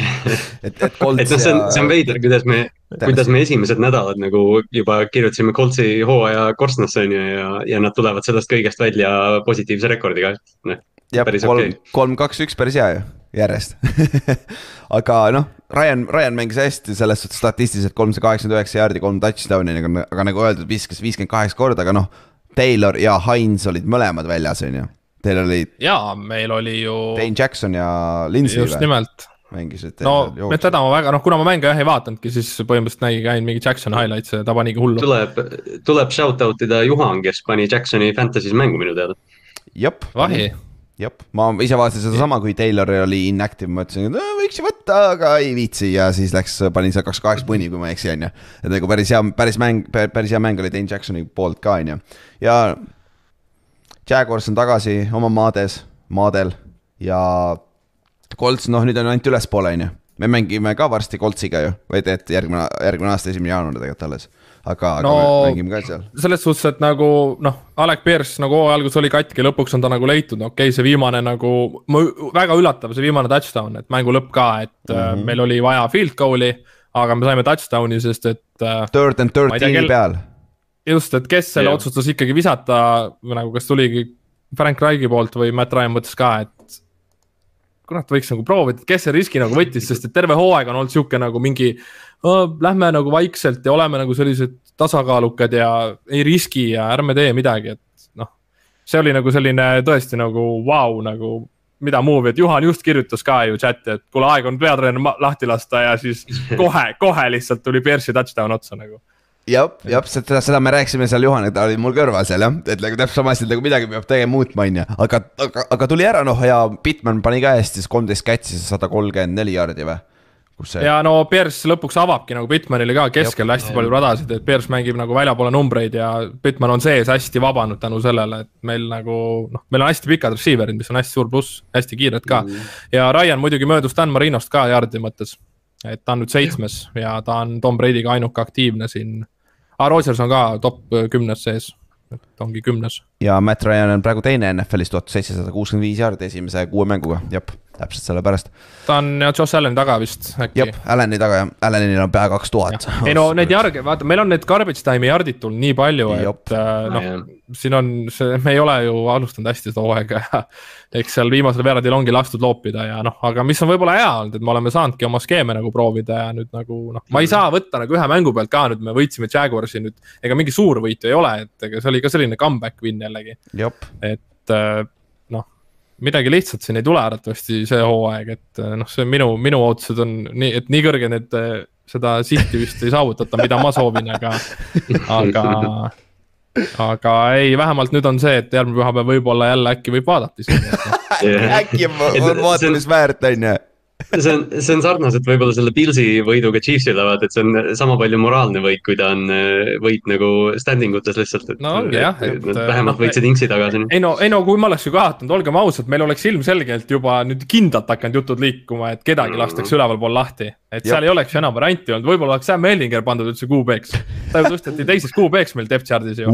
et, et Colts et noh, see on, see on veider, kuidas me, kuidas me esimesed nädalad nagu juba kirjutasime Coltsi hooaja korstnasse on ju ja, ja nad tulevad sellest kõigest välja positiivse rekordiga, et noh. jah, päris kolm okei., kolm, kaks, üks päris hea ju, järjest. aga noh, Ryan, Ryan mängis hästi selles suhtes statistiliselt kolmsada kaheksakümmend üheksa jaardi, kolm touchdown'i, aga, aga nagu öeldud, viskas viiskümmend kaheksa korda, aga noh. Taylor ja Hines olid mõlemad väljas, on ju. Teil oli ja meil oli ju Dane Jackson ja Lindsay just nimelt mängisid. no et teda ma väga, noh, kuna ma mänge jah ei vaadanudki, siis põhimõtteliselt nägin ainult mingi Jacksoni highlights'e, ta panigi hullu. tuleb, tuleb shout out ida Juhan, kes pani Jacksoni Fantasy's mängu minu teada. jep. vahi, jah, ma ise vaatasin sedasama, kui Taylor oli inactive, mõtlesin, et äh, võiks ju võtta, aga ei viitsi ja siis läks, panin seal kaks kaheksa punni, kui ma ei eksi, on ju. et nagu päris hea, päris mäng, päris hea mäng oli Dane Jacksoni poolt ka, on ju. ja Jaguars on tagasi oma maades, maadel ja Colts, noh, nüüd on ainult ülespoole, on ju. me mängime ka varsti Coltsiga ju, või et järgmine, järgmine aasta, esimene jaanuar tegelikult alles. aga, aga No- me mängime ka seal. selles suhtes, et nagu noh, Alec Pierce nagu hooaja alguses oli katki, lõpuks on ta nagu leitud, okei okay,, see viimane nagu, väga üllatav, see viimane touchdown, et mängu lõpp ka, et mm. -hmm. meil oli vaja field goal'i, aga me saime touchdown'i, sest et äh, Third and kel- peal. just, et kes selle yeah. otsustas ikkagi visata, nagu kas tuligi Frank Reichi poolt või Matt Ryan mõtles ka, et kurat, võiks nagu proovida, et kes see riski nagu võttis, sest et terve hooaeg on olnud sihuke nagu mingi oh,. Lähme nagu vaikselt ja oleme nagu sellised tasakaalukad ja ei riski ja ärme tee midagi, et noh. see oli nagu selline tõesti nagu vau wow,, nagu mida movie, et Juhan just kirjutas ka ju chat'i, et kuule, aeg on peatreener lahti lasta ja siis kohe, kohe lihtsalt tuli Pierce'i touchdown otsa nagu. jah, jah, seda, seda me rääkisime seal Juhaniga, ta oli mul kõrval seal jah, et nagu täpselt sama asi, et nagu midagi peab tegema muutma, on ju, aga, aga, aga tuli ära noh ja Bitman pani ka hästi, siis kolmteist catch'i, sada kolmkümmend neli jaardi või. kus see. ja no Bears lõpuks avabki nagu Bitmanile ka keskel hästi palju radasid, et Bears mängib nagu väljapoole numbreid ja Bitman on sees hästi vabanud tänu sellele, et meil nagu noh, meil on hästi pikad receiver'id, mis on hästi suur pluss, hästi kiired ka mm.. ja Ryan muidugi möödus Dan Marinost ka jaardide mõttes. et ta on nüüd seitsmes ja ta on Tom Brady'ga ainuke aktiivne siin. Ah, Rodgers on ka top kümnes sees, et ongi kümnes. ja Matt Ryan on praegu teine NFL-is tuhat seitsesada kuuskümmend viis jaardi esimese kuue mänguga, jah, täpselt sellepärast. ta on Josh Allan'i taga vist äkki. Jah, Allan'i taga jah, Allan'il on pea kaks tuhat. ei no neid jarge, vaata, meil on need garbage time'i jardid tulnud nii palju, et äh, noh siin on see, me ei ole ju alustanud hästi seda hooaega ja eks seal viimasel veerandil ongi lastud loopida ja noh, aga mis on võib-olla hea olnud, et me oleme saanudki oma skeeme nagu proovida ja nüüd nagu noh, ma ei saa võtta nagu ühe mängu pealt ka nüüd me võitsime Jaguarsi nüüd, ega mingi suur võit ju ei ole, et ega see oli ka selline comeback win jällegi, et äh, midagi lihtsat siin ei tule arvatavasti see hooaeg, et äh, noh, see on minu, minu ootused on nii, et nii kõrge need, seda sihti vist ei saavutata, mida ma soovin, aga, aga, aga ei, vähemalt nüüd on see, et järgmine pühapäev võib-olla jälle äkki võib vaadata isegi, et noh, äkki on vaatamisväärt, on ju. See on, see on sarnaselt võib-olla selle Pilsi võiduga Chiefsile vaata, et see on sama palju moraalne võit, kui ta on äh, võit nagu standing utes lihtsalt, et. No ongi jah, et, äh, vähemalt noh, võitsid Inksi tagasi. ei no, ei no kui ma oleks ju kaotanud, olgem ausad, meil oleks ilmselgelt juba nüüd kindlalt hakanud jutud liikuma, et kedagi lastakse ülevalpool lahti. et seal ei oleks ju enam varianti olnud, võib-olla oleks Sam Ellinger pandud üldse QB-ks. ta ju tõsteti teiseks QB-ks meil depth chart'is ju.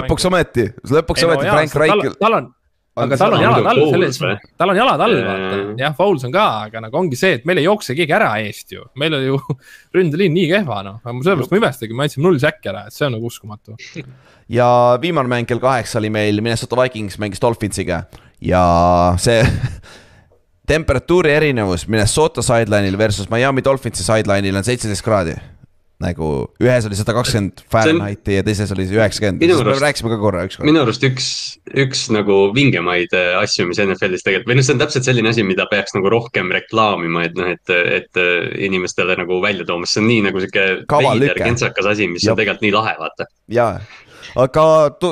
lõpuks ometi, lõpuks ometi Frank Reichel. tal on, aga tal on jalad all, selles tal on jalad all, vaata. jah, Fouls on ka, aga nagu ongi see, et meil ei jookse keegi ära eest ju. meil oli ju ründeliin nii kehva, noh. sellepärast ma imestagi, me andsime null säkki ära, et see on nagu uskumatu. ja viimane mäng kell kaheksa oli meil Minnesota Vikings mängis Dolphinsiga ja see temperatuuri erinevus Minnesota sideline'il versus Miami Dolphinsi sideline'il on seitseteist kraadi. Nagu ühes oli sada kakskümmend Fahrenheiti ja teises oli üheksakümmend, Minu me rääkisime ka korra ükskord. minu arust üks, üks nagu vingemaid äh, asju, mis NFL-is tegelikult või noh, see on täpselt selline asi, mida peaks nagu rohkem reklaamima, et noh, et, et äh, inimestele nagu välja tooma, see on nii nagu sihuke veider kentsakas asi, mis Jep. on tegelikult nii lahe, vaata. jaa, aga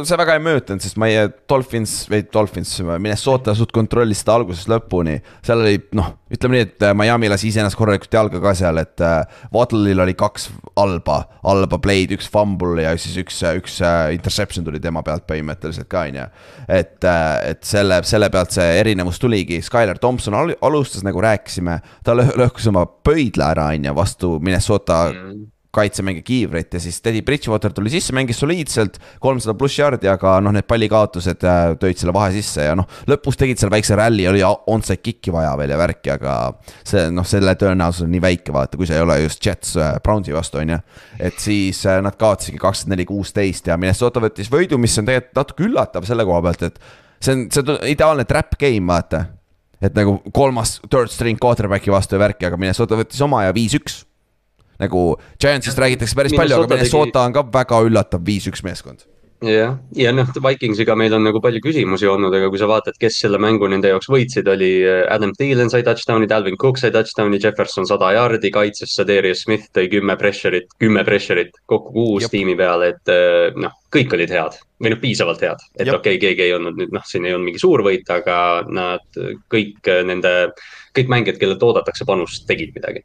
see väga ei mõjutanud, sest meie Dolphins või Dolphins, Minnesota suht kontrollis seda algusest lõpuni. seal oli noh, ütleme nii, et Miami lasi iseennast korralikult jalga ka seal, et äh, Waddle'il oli kaks halba, halba play'd, üks fumble ja siis üks, üks äh, interception tuli tema pealt põhimõtteliselt ka, on ju. et, et selle, selle pealt see erinevus tuligi, Skylar Thompson al alustas nagu rääkisime, ta lõ- lõhkus oma pöidla ära, on ju, vastu Minnesota Mm. Kaitsemängija kiivrit ja siis Teddy Bridgewater tuli sisse, mängis soliidselt, kolmsada pluss jardi, aga noh, need pallikaotused äh, tõid selle vahe sisse ja noh, lõpus tegid seal väikse ralli, oli onside kick'i vaja veel ja värki, aga see noh, selle tõenäosus on nii väike, vaata, kui see ei ole just Jets äh, Brownsi vastu, on ju. et siis äh, nad kaotasidki kakskümmend neli, kuusteist ja Minnesota võttis võidu, mis on tegelikult natuke üllatav selle koha pealt, et see on, see on ideaalne trap game, vaata et nagu kolmas third string quarterback'i vastu ja värki, aga Minnesota võttis oma ja viis-üks. Nagu Giantsist räägitakse päris palju, aga Minnesota tegi- Minnesota on ka väga üllatav viis-üks meeskond. jah, ja noh, Vikingsiga meil on nagu palju küsimusi olnud, aga kui sa vaatad, kes selle mängu nende jaoks võitsid, oli äh, Adam Thielen sai touchdown'i, Dalvin Cook sai touchdown'i, Jefferson sada jaardi, kaitses Sadarius Smith tõi kümme pressure'it, kümme pressure'it, kokku kuus Jep. tiimi peale, et äh, noh, kõik olid head või noh, piisavalt head. et okei okay,, keegi ei olnud nüüd noh, siin ei olnud mingi suur võit, aga nad kõik äh, nende, kõik mängijad, kellelt oodatakse panust, tegid midagi.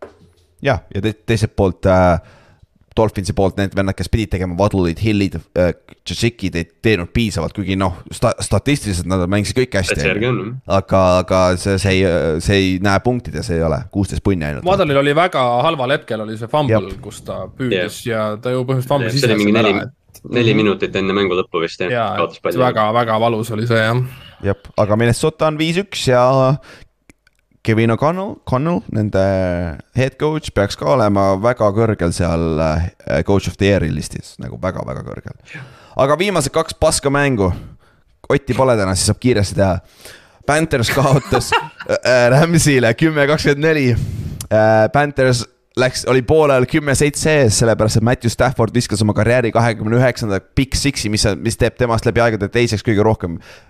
jah, ja te teiselt poolt äh, Dolphinsi poolt need vennad, kes pidid tegema Waddle'id, Hillid äh,, Tšetšikid ei teinud piisavalt, kuigi noh sta,, statistiliselt nad mängisid kõik hästi aga, aga see, see ei, see ei näe punktides ei ole, kuusteist punni ainult. Waddle'il oli väga halval hetkel oli see fumble Jep., kus ta püüdis yeah. ja ta ju põhimõtteliselt fumble'is see ise selle neli ära, et, neli minutit enne mängu lõppu vist jah ja, kaotas palli. väga-väga valus oli see jah. jah, aga Minnesota on viis-üks ja Kevin O'Connell, Connell, nende head coach peaks ka olema väga kõrgel seal äh, coach of the year'i listis, nagu väga-väga kõrgel. aga viimased kaks paska mängu, Otti pole täna, siis saab kiiresti teha. Panthers kaotas äh, Rams'ile kümme, kakskümmend neli. Panthers läks, oli poole ajal kümme-seitse ees, sellepärast et Matthew Stafford viskas oma karjääri kahekümne üheksanda Big Six'i, mis, mis teeb temast läbi aegade teiseks kõige rohkem äh,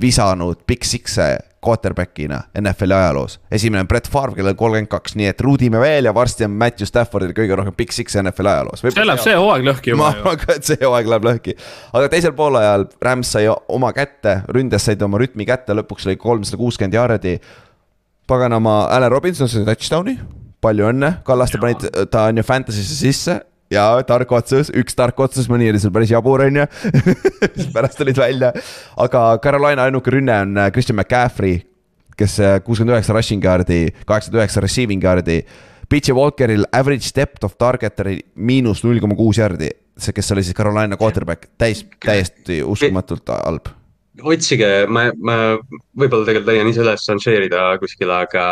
visanud Big Six'e quarterback'ina NFL-i ajaloos. esimene on Brett Favre, kellel kolmkümmend kaks, nii et ruudime veel ja varsti on Matthew Staffordil kõige rohkem Big Six'e NFL-i ajaloos. see läheb see hooaeg lõhki ma juba ju. arvan ka, et see hooaeg läheb lõhki. aga teisel poolajal Rams sai oma kätte, ründes said oma rütmi kätte, lõpuks oli kolmsada kuuskümmend jaardi. paganama, Allan Robinson sai touchdown'i, palju õnne, Kallaste panid, ta on ju Fantasy'sse sisse ja tark otsus, üks tark otsus, mõni oli seal päris jabur, on ju. pärast tulid välja, aga Carolina ainuke rünne on äh, Christian McCaffrey, kes äh, kuuskümmend üheksa rushing yard'i, kaheksakümmend üheksa receiving yard'i. PJ Walkeril average depth of target oli miinus null koma kuus yard'i, see, kes oli siis Carolina quarterback, täis, täiesti uskumatult halb otsige, ma, ma võib-olla tegelikult leian ise üles share ida kuskile, aga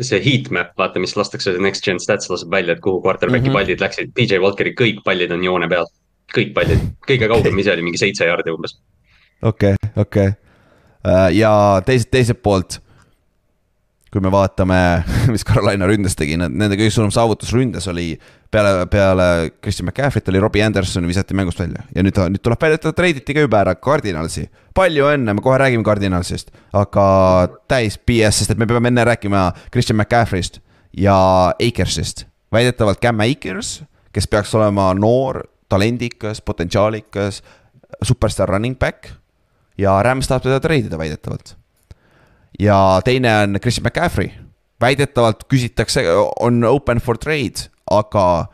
see heatmap, vaata, mis lastakse, Next Gen Stats laseb välja, et kuhu quarterback'i mm. -hmm. pallid läksid. PJ Walkeri kõik pallid on joone peal, kõik pallid, kõige kaugem ise oli mingi seitse jaardi umbes. okei, okei. ja teiselt, teiselt poolt, kui me vaatame, mis Carolina ründes tegi, nende kõige suurem saavutus ründes oli peale, peale Christian McCaffrey't oli Robbie Anderson visati mängust välja ja nüüd, nüüd tuleb välja, et ta treiditi ka juba ära Cardinalsi. palju õnne, me kohe räägime Cardinalsist, aga täis BS, sest et me peame enne rääkima Christian McCaffrey'st ja Akersist. väidetavalt Cam Akers, kes peaks olema noor, talendikas, potentsiaalikas, superstaar running back ja Rams tahab teda treidida väidetavalt. Ja teine on Christian McCaffrey, väidetavalt küsitakse, on open for trade, aga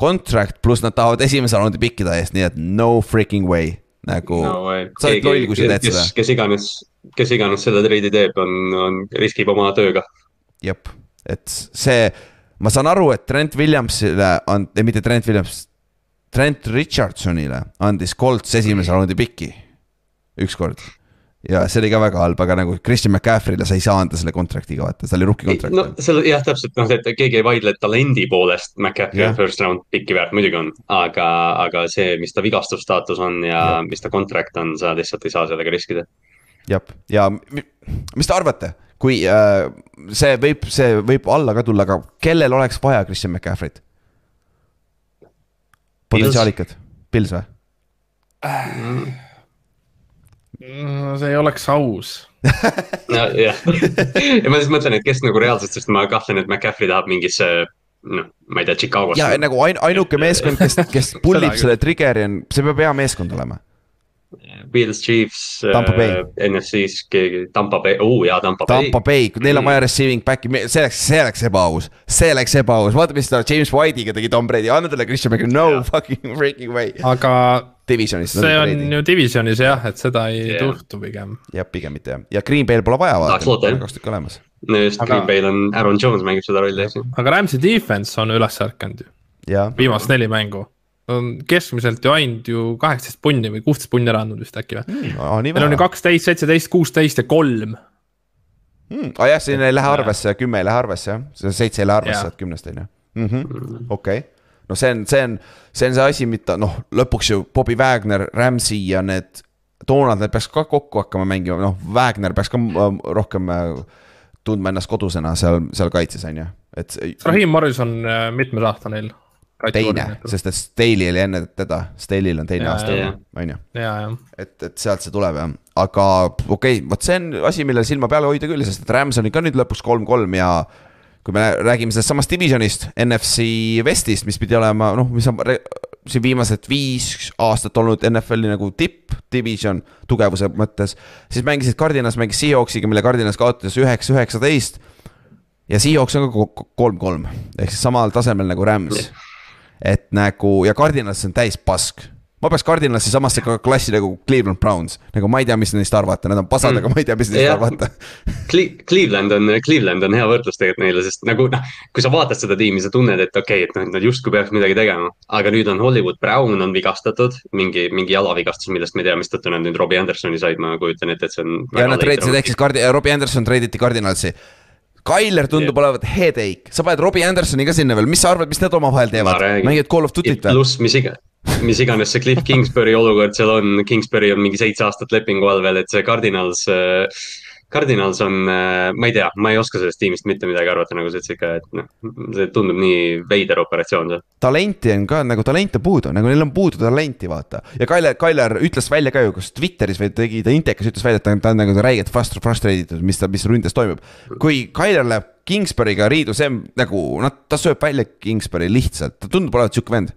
contract pluss nad tahavad esimese raundi pikkida eest, nii et no freaking way. Nagu no, sa oled loll, kui sa teed seda. kes, iganes, kes iganes selle treidi teeb, on, on, riskib oma tööga. jep, et see, ma saan aru, et Trent Williamsile on, mitte Trent Williams, Trent Richardsonile andis Colts esimese raundi piki. Ükskord. Ja see oli ka väga halb, aga nagu Christian McCaffrey'le sa ei saa anda selle contract'iga, vaata, see oli rookie contract no seal jah, täpselt noh, et keegi ei vaidle, talendi poolest McCaffrey on first round picki väärt, muidugi on. aga, aga see, mis ta vigastusstaatus on ja, ja mis ta contract on, sa lihtsalt ei saa sellega riskida. jah, ja mi- mis te arvate, kui äh, see võib, see võib alla ka tulla, aga kellel oleks vaja Christian McCaffrey't? potentsiaalikad, Pils või? No see ei oleks aus. jah, ja ma siis mõtlen, et kes nagu reaalselt, sest ma kahtlen, et McCaffrey tahab mingisse noh, ma ei tea, Chicagosse. ja nagu ain-, ainuke meeskond, kes, kes pull ib selle trigger'i on, see peab hea meeskond olema. Bills, Chiefs, Bay. NFC-s keegi, Tampa Bay, oo jaa, Tampa Bay. Tampa Bay, neil on vaja receiving back'i, see läks, see läks ebaaus, see läks ebaaus, vaata, mis ta James White'iga tegi Tom Brady, anna talle Christian McCaffrey, no Jah. fucking freaking way. aga Divisionis. see on ju divisionis jah, et seda ei Jah. juhtu pigem. jah, pigem mitte jah, ja Green Bay'l pole vaja vaata loota,, jah. kaks tükki olemas. no just Aga- Green Bay'l on Aaron Jones mängib seda rolli, eks ju. aga Rams'i defense on üles ärkanud ju, viimased neli mängu. On keskmiselt ju ainult ju kaheksateist punni või kuusteist punni ära andnud vist äkki või? nii Neil on ju kaksteist, seitseteist, kuusteist ja kolm. aa jah, siin ei lähe arvesse, kümme ei lähe arvesse jah, see seitse ei lähe arvesse kümnest on ju. okei, no see on, see on, see on see asi, mida noh, lõpuks ju Bobby Wagner, Ramsey ja need toonad, need peaks ka kokku hakkama mängima, noh, Wagner peaks ka äh, rohkem äh, tundma ennast kodusena seal, seal kaitses on ju, et see- Raheem Morrison äh, mitmes aasta neil? teine, sest et Staley oli enne teda, Staley'l on teine Jaa, aasta on ju? Ja, et, et sealt see tuleb jah, aga okei okay,, vot see on asi, millele silma peal hoida küll, sest et Rams oli ka nüüd lõpuks kolm-kolm ja kui me räägime sellest samast divisionist, NFC Westist, mis pidi olema noh, mis on re- siin viimased viis aastat olnud NFL-i nagu tipp-division tugevuse mõttes, siis mängisid Cardinals mängis Seahawksiga, mille Cardinals kaotas üheksa, üheksateist ja Seahawks on ka ko- kolm-kolm. Ehk siis samal tasemel nagu Rams. Et nagu ja Cardinals on täis pask. ma peaks Cardinalsi samasse klassi nagu Cleveland Browns, nagu ma ei tea, mis neist arvata, nad on pasad mm., aga ma ei tea, mis neist Jah. arvata. Cle-, Cleveland on, Cleveland on hea võrdlus tegelikult neile, sest nagu noh, kui sa vaatad seda tiimi, sa tunned, et okei okay,, et noh, et nad justkui peaks midagi tegema. aga nüüd on Hollywood Brown on vigastatud, mingi, mingi jalavigastus, millest me ei tea, mistõttu nad nüüd Robbie Andersoni said, ma kujutan ette, et see on. ja nad treidisid, ehk siis Cardi-, Robbie Anderson treiditi Cardinalsi. Tyler tundub olevat headache, sa paned Robbie Andersoni ka sinna veel, mis sa arvad, mis need omavahel teevad, mängivad Call of Duty't või? pluss, mis iga, mis iganes see Cliff Kingsbury olukord seal on, Kingsbury on mingi seitse aastat lepingu all veel, et see Cardinals äh, Cardinals on, ma ei tea, ma ei oska sellest tiimist mitte midagi arvata, nagu sa ütlesid ka, et noh, see tundub nii veider operatsioon seal. talenti on ka nagu talente puudu, nagu neil on puudu talenti, vaata. ja Tyler, Tyler ütles välja ka ju, kas Twitteris või tegi ta Intekas ütles välja, et ta on, ta on nagu räigelt frust-, frustrated, mis ta, mis ründes toimub. kui Tyler läheb Kingsbury'ga riidu, see nagu, noh, ta sööb välja Kingsbury lihtsalt, ta tundub olevat sihuke vend.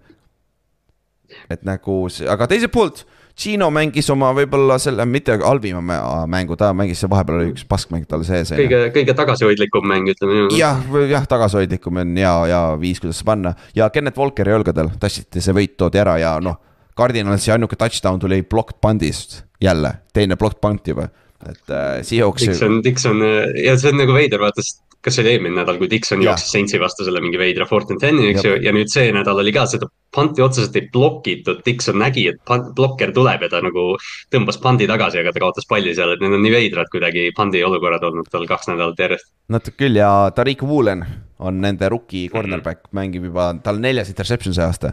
et nagu aga teiselt poolt Gino mängis oma võib-olla selle mitte halvima mä- mängu, ta mängis, vahepeal oli üks paskmäng tal sees. kõige, kõige tagasihoidlikum mäng, ütleme niimoodi. jah, jah, tagasihoidlikum on ja, ja viis, kuidas panna ja Kennet Walkeri õlgadel tassiti see võit toodi ära ja noh. Cardinalsi ainuke touchdown tuli blocked punt'ist jälle, teine blocked punt juba, et äh, Seahawks. Dixon, Dixon ja see on nagu veider, vaata, sest kas see oli eelmine nädal, kui Dixon jooksis Saintsi vastu selle mingi veidra fourth and ten'i, eks ju, ja nüüd see nädal oli ka seda panti otseselt ei blokitud, Dixon nägi, et pan- blokker tuleb ja ta nagu tõmbas pandi tagasi, aga ta kaotas palli seal, et need on nii veidrad kuidagi pandi olukorrad olnud tal kaks nädalat järjest. natuke küll ja Tariq Woolen on nende rookie cornerback mm, -hmm. mängib juba, tal on neljas interception see aasta.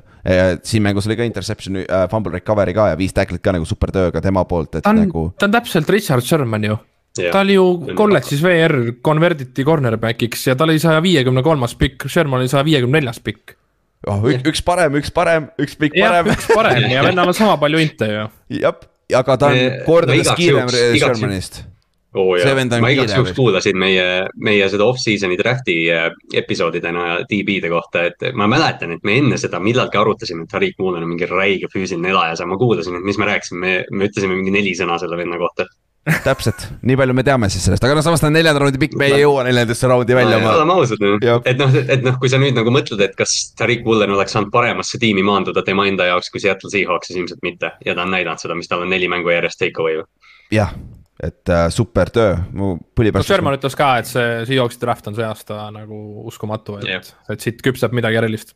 siin mängus oli ka interception äh,, fumble recovery ka ja viis tacklit ka nagu super tööga tema poolt, et ta on nagu, ta on täpselt Richard Sherman ju. Ta oli ju kolledžis VR convertiti cornerback'iks ja ta oli saja viiekümne kolmas pikk, Sherman oli saja viiekümne neljas pikk. oh, üks, parem, üks parem, üks pikk parem, üks parem ja vennal on sama palju inte ju. jah, aga ta on kordades no kiirem Shermanist. oo See vend on ma igaks juhuks kuulasin meie, meie seda off-season'i draft'i äh, episoodidena DB-de kohta, et ma mäletan, et me enne seda millalgi arutasime, et Tariq Moon on mingi räige füüsiline elajas ja ma kuulasin, et mis me rääkisime, me, me ütlesime mingi neli sõna selle venna kohta. täpselt, nii palju me teame siis sellest, aga no samas ta on neljanda raundi pikk, me ei jõua neljandasse raundi välja. oleme ausad, et noh, et noh, kui sa nüüd nagu mõtled, et kas Tariq Woolen oleks saanud paremasse tiimi maanduda tema enda jaoks kui Seattle Seahawks, siis ilmselt mitte ja ta on näidanud seda, mis tal on neli mängu järjest take away. jah, et äh, super töö, mu no põlipärast. Sherman ütles ka, et see Seahawksi draft on see aasta nagu uskumatu, et, et siit küpseb midagi erilist.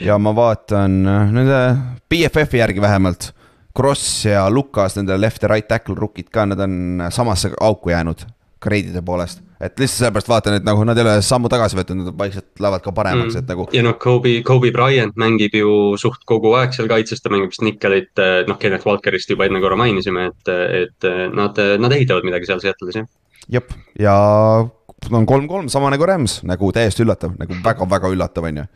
ja ma vaatan äh, nende BFF-i järgi vähemalt. Kross ja Lukas, nende left ja right tackle rookid ka, nad on samasse auku jäänud grade'ide poolest. et lihtsalt sellepärast vaatan, et nagu nad ei ole sammu tagasi võtnud, nad vaikselt lähevad ka paremaks mm., et nagu ja noh, Kobe, Kobe Bryant mängib ju suht kogu aeg seal kaitses, ta mängib vist nikkelit, noh, Kenneth Walkerist juba enne korra mainisime, et, et nad, nad ehitavad midagi seal Seattle'is jah. jep, ja on kolm-kolm, sama nagu Rams, nagu täiesti üllatav, nagu väga-väga üllatav, on ju.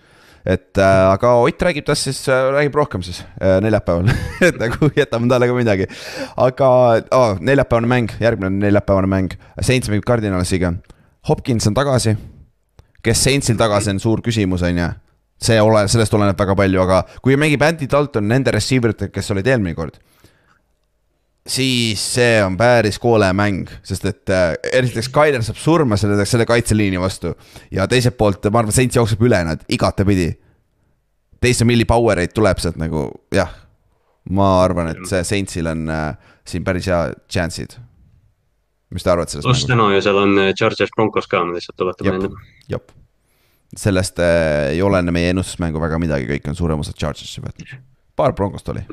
Et äh, aga Ott räägib tast siis äh,, räägib rohkem siis äh, neljapäeval, et nagu jätame talle ka midagi. aga oh, neljapäevane mäng, järgmine neljapäevane mäng, Saints mängib Cardinalisiga. Hopkins on tagasi, kes Saintsil tagasi on suur küsimus, on ju. see ole, sellest oleneb väga palju, aga kui mängib Andy Dalton nende receiver itega, kes olid eelmine kord siis see on päris koole mäng, sest et äh, esiteks Tyler saab surma selle, selle kaitseliini vastu ja teiselt poolt ma arvan, Saints jookseb üle nad igatepidi. teise milli power eid tuleb sealt nagu jah, ma arvan, et see Saintsil on äh, siin päris hea chance'id. mis te arvate sellest pluss täna ju seal on äh, Chargers Broncos ka, ma lihtsalt tuletan meelde. jep, sellest äh, ei olene meie ennustusmängu väga midagi, kõik on suurem osa Chargersi võtnud. paar Broncost oli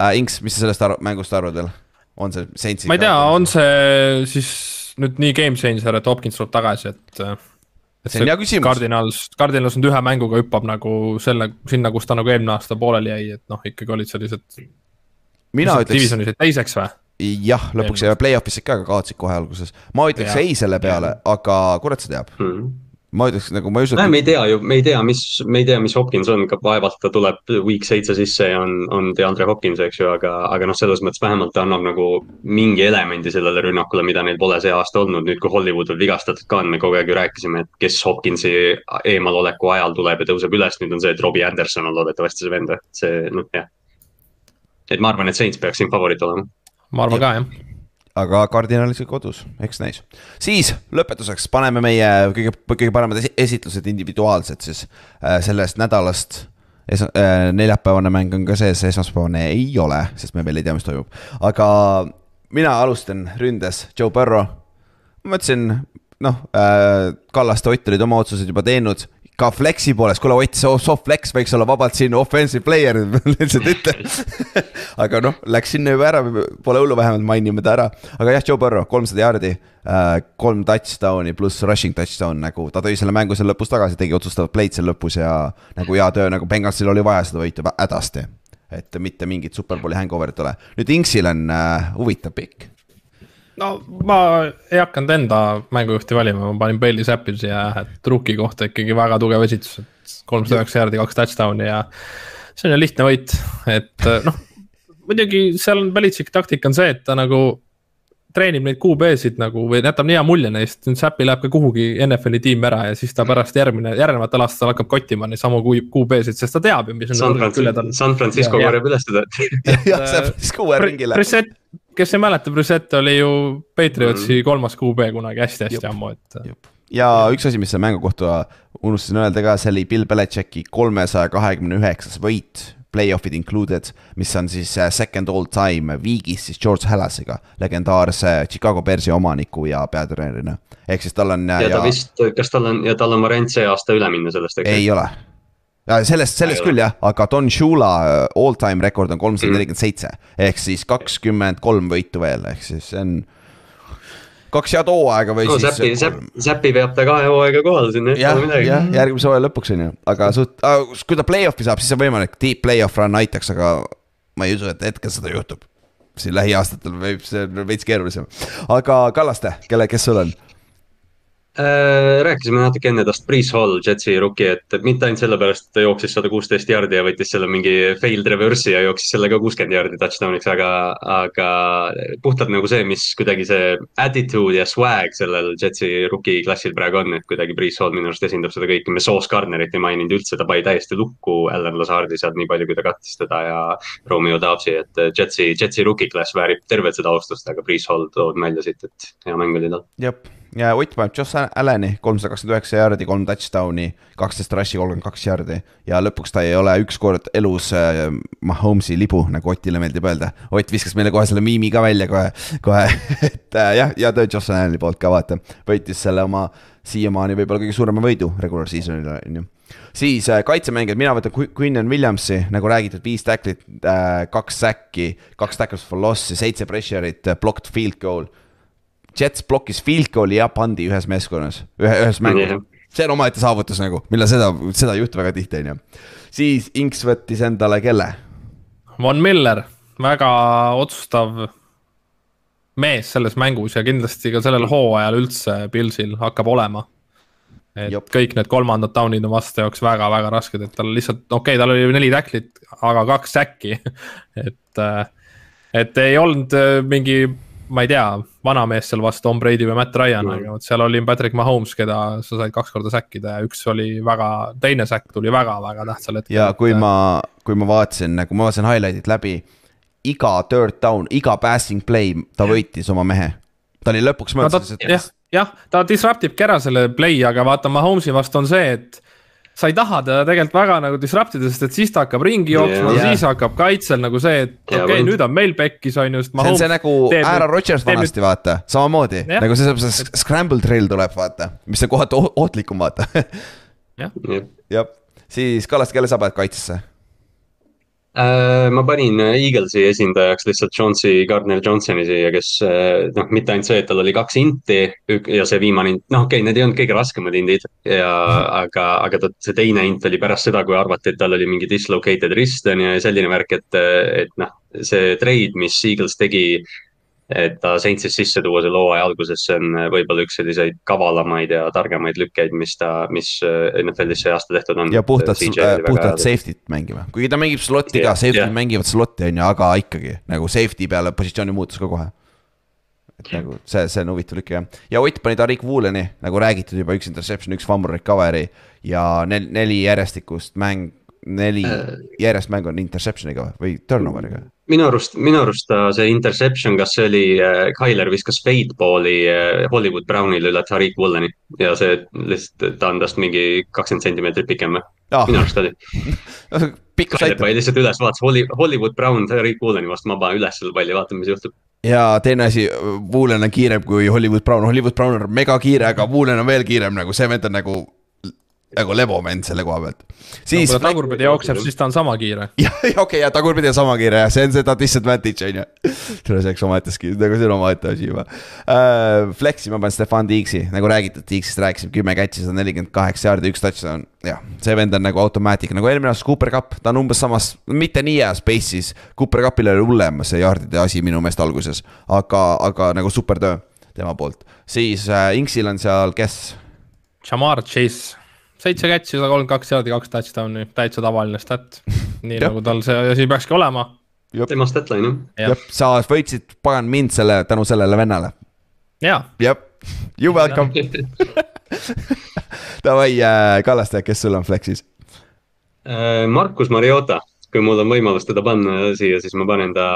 äh,. Inks, mis sa sellest arv-, mängust arvad veel? on see Saintsi? ma ei tea, on see siis nüüd nii game changer, et Hopkins tuleb tagasi, et. See on hea küsimus. Cardinals, Cardinals nüüd ühe mänguga hüppab nagu selle, sinna, kus ta nagu eelmine aasta pooleli jäi, et noh, ikkagi olid sellised. mina ütleks divisionis jäid teiseks või? jah, lõpuks ja play-off'isse ka, aga kaotsid kohe alguses. ma ütleks Jah. ei selle peale, aga kurat, sa teab, Hmm. Ma ütleks nagu ma ei usu, me et ei tea ju, me ei tea, mis, me ei tea, mis Hopkins on, ka vaevalt ta tuleb week seitse sisse ja on, on DeAndre Hopkins, eks ju, aga, aga noh, selles mõttes vähemalt ta annab nagu mingi elemendi sellele rünnakule, mida neil pole see aasta olnud, nüüd kui Hollywood veel vigastatud ka on, me kogu aeg ju rääkisime, et kes Hopkinsi eemaloleku ajal tuleb ja tõuseb üles, nüüd on see, et Robbie Anderson on loodetavasti see vend, see noh, jah. et ma arvan, et Saints peaks siin favoriit olema. ma arvan ka jah. Aga kardinalid kodus, eks näis. siis lõpetuseks paneme meie kõige, kõige paremad esi- esitlused individuaalselt siis äh, sellest nädalast. Esa- äh,, neljapäevane mäng on ka sees, esmaspäevane ei ole, sest me veel ei tea, mis toimub, aga mina alustan ründes, Joe Burrow. ma mõtlesin, noh äh,, Kallaste Ott olid oma otsused juba teinud ka flex'i poolest, kuule Ott, see soft flex võiks olla vabalt siin offensive player, lihtsalt ütlen. aga noh, läks sinna juba ära, pole hullu, vähemalt mainime ta ära. aga jah, Joe Burrow, kolmsada jaardi, kolm touchdown'i pluss rushing touchdown nagu ta tõi selle mängu seal lõpus tagasi, tegi otsustavad play'd seal lõpus ja nagu hea töö, nagu Bengalsil oli vaja seda võitu hädasti. et mitte mingit superbowli hangover'it ole. nüüd Inksil on äh, huvitav pikk. No ma ei hakanud enda mängujuhti valima, ma panin Bailey Zappidsi ja et rookie kohta ikkagi väga tugev esitus, et kolmsada üheksa jaardi, kaks touchdown'i ja see on ju lihtne võit, et noh, muidugi seal on Belichicki taktika on see, et ta nagu treenib neid QB-sid nagu või jätab nii hea mulje neist, nüüd Säpi läheb ka kuhugi NFL-i tiimi ära ja siis ta pärast järgmine, järgnevatel aastatel hakkab kottima neid samu QB-sid, sest ta teab ju, mis on. San Francisco, San Francisco korjab üles teda. jah, San Francisco uue ringile. Brissett, kes ei mäleta, Brissett oli ju Patriotsi mm. kolmas QB kunagi hästi-hästi ammu, et. ja üks asi, mis selle mängu kohta unustasin öelda ka, see oli Bill Belichicki kolmesaja kahekümne üheksas võit play-off'id included, mis on siis äh, second all time viigis siis George Hallas'iga, legendaarse Chicago Bearsi omaniku ja peatreenerina. ehk siis tal on. ja ta ja... vist, kas tal on ja tal on variant see aasta üle minna sellest, eks? ei ole sellest, sellest küll jah, aga Don Shula äh, all time rekord on kolmsada nelikümmend seitse ehk siis kakskümmend kolm võitu veel, ehk siis see on kaks head hooaega või no, siis. Säpi, Säpi, Säpi veab ta kahe hooaega kohal sinna. jah, jah, järgmise hooaja lõpuks on ju, aga suht äh,, kui ta play-off'i saab, siis on võimalik, deep play-off run aitaks, aga ma ei usu, et hetkel seda juhtub. siin lähiaastatel võib see veits keerulisem, aga Kallaste, kelle, kes sul on? Äh, rääkisime natuke enne tast Priis Hall, Jetsi rookie, et mitte ainult sellepärast, ta jooksis sada kuusteist jardi ja võttis selle mingi failed reverse'i ja jooksis sellega kuuskümmend jardi touchdown'iks, aga, aga puhtalt nagu see, mis kuidagi see attitude ja swag sellel Jetsi rookie klassil praegu on, et kuidagi Priis Hall minu arust esindab seda kõike, me Sauce Gardnerit ei maininud üldse, ta pani täiesti lukku Alan Lazardi sealt nii palju, kui ta kattis teda ja Romeo Dobbsi, et Jetsi, Jetsi rookie klass väärib tervet seda austust, aga Priis Hall tood välja siit, et hea mäng oli tal. jep ja Ott paneb Josh Allan'i kolmsada kakskümmend üheksa jaardi, kolm touchdown'i, kaksteist rush'i, kolmkümmend kaks jaardi. ja lõpuks ta ei ole ükskord elus äh, Mahomes'i libu, nagu Otile meeldib öelda. Ott viskas meile kohe selle miimi ka välja kohe, kohe et äh, jah, hea töö Josh Allan'i poolt ka vaata. võitis selle oma siiamaani võib-olla kõige suurema võidu regular season'il on ju siis äh, kaitsemängijad, mina võtan Quinnan Williamsi, nagu räägitud, viis tacklit äh,, kaks säkki, kaks tackles for loss'i, seitse pressure'it, blocked field goal Jets blokkis field goal'i ja pandi ühes meeskonnas, ühe, ühes mängus yeah.. see on omaette saavutus nagu, millal seda, seda ei juhtu väga tihti, on ju. siis Inks võttis endale kelle? Von Miller, väga otsustav mees selles mängus ja kindlasti ka sellel hooajal üldse Pilsil hakkab olema. et Jop. kõik need kolmandad down'id on vastu jaoks väga-väga rasked, et tal lihtsalt, okei okay,, tal oli neli tacklit, aga kaks säkki et, et ei olnud mingi ma ei tea, vanamees seal vastu Tom Brady või Matt Ryan mm., aga vot seal oli Patrick Mahomes, keda sa said kaks korda säkkida ja üks oli väga, teine säkk tuli väga-väga tähtsal hetkel. ja kui ma, kui ma vaatasin, kui ma vaatasin highlight'id läbi, iga third down, iga passing play, ta võitis oma mehe. ta oli lõpuks mõttes no,, et. jah, jah, ta disrupt ibki ära selle play, aga vaata Mahomes'i vastu on see, et sa ei taha teda tegelikult väga nagu disrupt ida, sest et siis ta hakkab ringi jooksma yeah., siis hakkab kaitsel nagu see, et okei okay,, nüüd on meil pekkis on ju, sest see on see nagu Aaron Rodgers vanasti vaata, samamoodi yeah. nagu see, see scramble trail tuleb vaata, mis on kohati ohtlikum vaata. jah, jah, siis Kallaste, kelle sa paned kaitsesse? Äh, ma panin äh, Eaglesi esindajaks lihtsalt Jonesi, Gardner Johnsoni siia, kes äh, noh, mitte ainult see, et tal oli kaks inti ja see viimane int, noh, okei okay,, need ei olnud kõige raskemad indid ja aga, aga ta, see teine int oli pärast seda, kui arvati, et tal oli mingi dislocated wrist on ju ja selline värk, et, et noh, see trade, mis Eagles tegi et ta Saintsis sisse tuua selle hooaja alguses, see on äh, võib-olla üks selliseid kavalamaid ja targemaid lükkeid, mis ta, mis äh, NFL-is see aasta tehtud on. ja puhtalt, äh, puhtalt safety't mängima, kuigi ta mängib slot'i ka, safety'd yeah. mängivad slot'i on ju, aga ikkagi nagu safety peale positsiooni muutus ka kohe. et nagu see, see on huvitav lükk jah, ja Ott pani Tariq Wooleni, nagu räägitud juba, üks interception, üks fumble recovery ja nel, neli järjestikust mäng neli järjest mängu on interception'iga või turnover'iga? Minu arust, minu arust ta see interception, kas see oli äh,, Tyler viskas fadeballi äh, Hollywood Brownile üle Tariq Wooleni ja see lihtsalt, ta on tast mingi kakskümmend sentimeetrit pikem või ah.? minu arust oli Tyler pani lihtsalt üles, vaatas Holly, Hollywood Brown Tariq Wooleni vastu, ma panen üles selle palli, vaatame, mis juhtub ja teine asi, Woolen on kiirem kui Hollywood Brown, Hollywood Brown on mega kiire, aga Woolen on veel kiirem nagu see vend on nagu nagu lebovend selle koha pealt. siis no,. kui ta tagurpidi jookseb, siis ta on sama kiire. jah, okei ja tagurpidi on sama kiire jah, see on seda disadvantage on ju. tule selleks omaette skill, nagu see on omaette asi juba uh,. Flexi ma panen Stefan Tiiksi, nagu räägitud, Tiiksist rääkisime, kümme catch'i, sada nelikümmend kaheksa jaardi, üks touchdown. jah, see vend on nagu automatic, nagu eelmine aasta Cooper Cup, ta on umbes samas, mitte nii heas pace'is. Cooper Cupil oli hullem see jaardide asi minu meelest alguses, aga, aga nagu super töö tema poolt. siis uh, Inksil on seal, kes? Jamar Chase seitse catch'i, sada kolmkümmend kaks jaardi, kaks touchdown'i, täitsa tavaline stat. nii nagu tal see asi peakski olema. tema statline jah. jah, sa võitsid pagan mind selle, tänu sellele vennale. jah, you welcome Davai äh,, Kallaste, kes sul on Flexis? Äh, Markus Mariota, kui mul on võimalus teda panna siia, siis ma panen ta,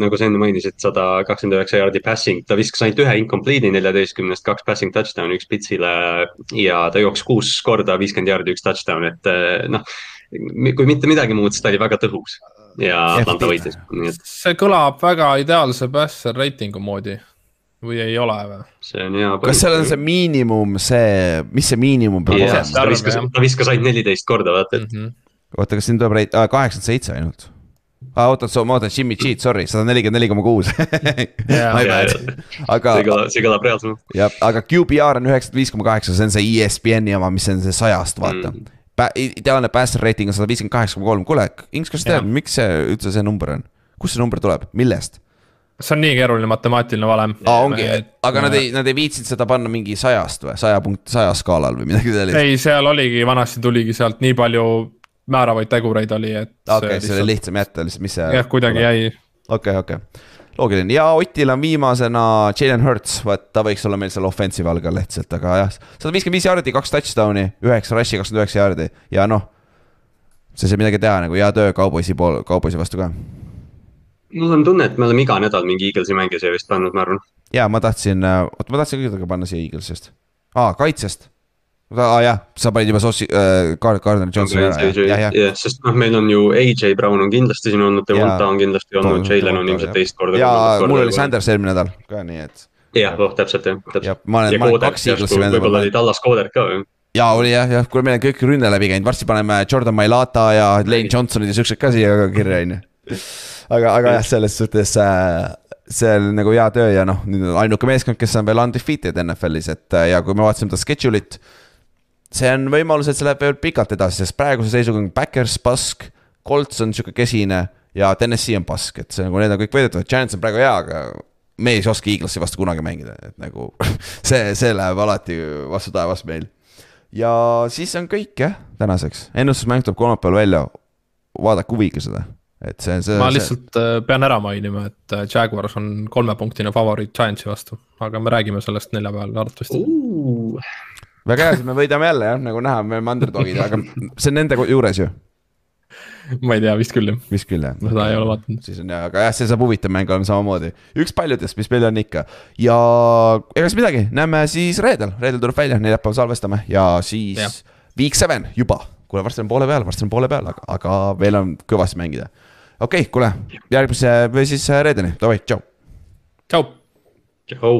nagu sa enne mainisid, sada kakskümmend üheksa jaardi passing, ta viskas ainult ühe incomplete'i neljateistkümnest, kaks passing touchdown'i, üks pitsile. ja ta jooksis kuus korda viiskümmend jaardi, üks touchdown, et äh, noh, kui mitte midagi muud, siis ta oli väga tõhus ja Atlanta võitis, nii et. see kõlab väga ideaalse passer reitingu moodi või ei ole või? see on hea. kas seal on see miinimum, see, mis see miinimum peab olema? ta viskas, ta viskas ainult neliteist korda, vaata, et mm. -hmm. Oota, kas siin tuleb reit- ah,, kaheksakümmend seitse ainult ah,. oota, ma ootan, Jimmy Cheat, sorry, sada nelikümmend neli koma kuus. aga. see kõlab reaalselt. jah, aga QBR on üheksakümmend viis koma kaheksa, see on see ESPN-i oma, mis on see sajast, vaata mm ideaalne passer rating on sada viiskümmend kaheksa koma kolm, kuule, Inks, kas sa tead, miks see üldse see number on? kust see number tuleb, millest? see on nii keeruline matemaatiline valem. aa, ongi, aga nad ei, nad ei viitsinud seda panna mingi sajast või, saja punkt, saja skaalal või midagi sellist? ei, seal oligi, vanasti tuligi sealt nii palju määravaid tegureid oli, et. okei okay,, see oli lihtsam jätta lihtsalt, mis see. jah, kuidagi jäi. okei, okei loogiline ja Otil on viimasena Jalen Hurts, vaat ta võiks olla meil seal offensive all ka lihtsalt, aga jah. sada viiskümmend viis jaardi, kaks touchdown'i, üheksa rush'i, kakskümmend üheksa jaardi ja noh. see ei saa midagi teha nagu hea töö kauboisi pool, kauboisi vastu ka. mul on tunne, et me oleme iga nädal mingi Eaglesi mängija siia vist pannud, ma arvan. ja ma tahtsin, oota ma tahtsin kõigepealt panna siia Eaglesist, aa kaitsest aa ah, jah, sa panid juba Sossi äh,, Gardner Johnsoni ära, jah, jah. jah, sest noh, meil on ju AJ Brown on kindlasti siin olnud, Devonta on kindlasti olnud, Jalen on ilmselt teist korda. ja mul oli Sanders eelmine nädal ka, nii et. jah, oh täpselt jah, täpselt. kaks Eaglesi venda. võib-olla oli Dallas Coder ka ju ja oli jah, jah, kuule, meil on kõik rünne läbi käinud, varsti paneme Jordan Mailata ja Lane Johnsonid ja siuksed ka siia kirja, on ju. aga, aga jah, selles suhtes äh, see on nagu hea töö ja noh, nüüd on ainuke meeskond, kes on veel undefeated NFL-is, et äh, ja kui me vaatasime seda schedule'it see on võimalus, et see läheb veel pikalt edasi, sest praeguse seisuga on Backers pask, Colts on sihuke kesine ja Tennessee on pask, et see nagu need on kõik võidetavad, Giants on praegu hea, aga me ei oska Eaglesi vastu kunagi mängida, et nagu see, see läheb alati vastu taevast meil. ja siis on kõik jah, tänaseks, ennustusmäng tuleb kolmapäeval välja, vaadake huviga seda. Et see, see. ma lihtsalt see... Äh, pean ära mainima, et äh, Jaguars on kolmepunktine favoriit Giantsi vastu, aga me räägime sellest neljapäeval arvatavasti. Uh väga hea, siis me võidame jälle jah, nagu näha, me oleme underdog'id, aga see on nende juures ju. ma ei tea, vist küll jah. vist küll jah. ma seda ei ole vaadanud. siis on jah, aga jah, see saab huvitav mäng olema samamoodi. üks paljudest, mis meil on ikka. ja ega siis midagi, näeme siis reedel, reedel tuleb välja, neljapäeval salvestame ja siis ja. Week seven juba. kuule, varsti on poole peal, varsti on poole peal, aga, aga veel on kõvasti mängida. okei okay,, kuule, järgmise või siis reedeni, davai, tšau. tšau. tšau.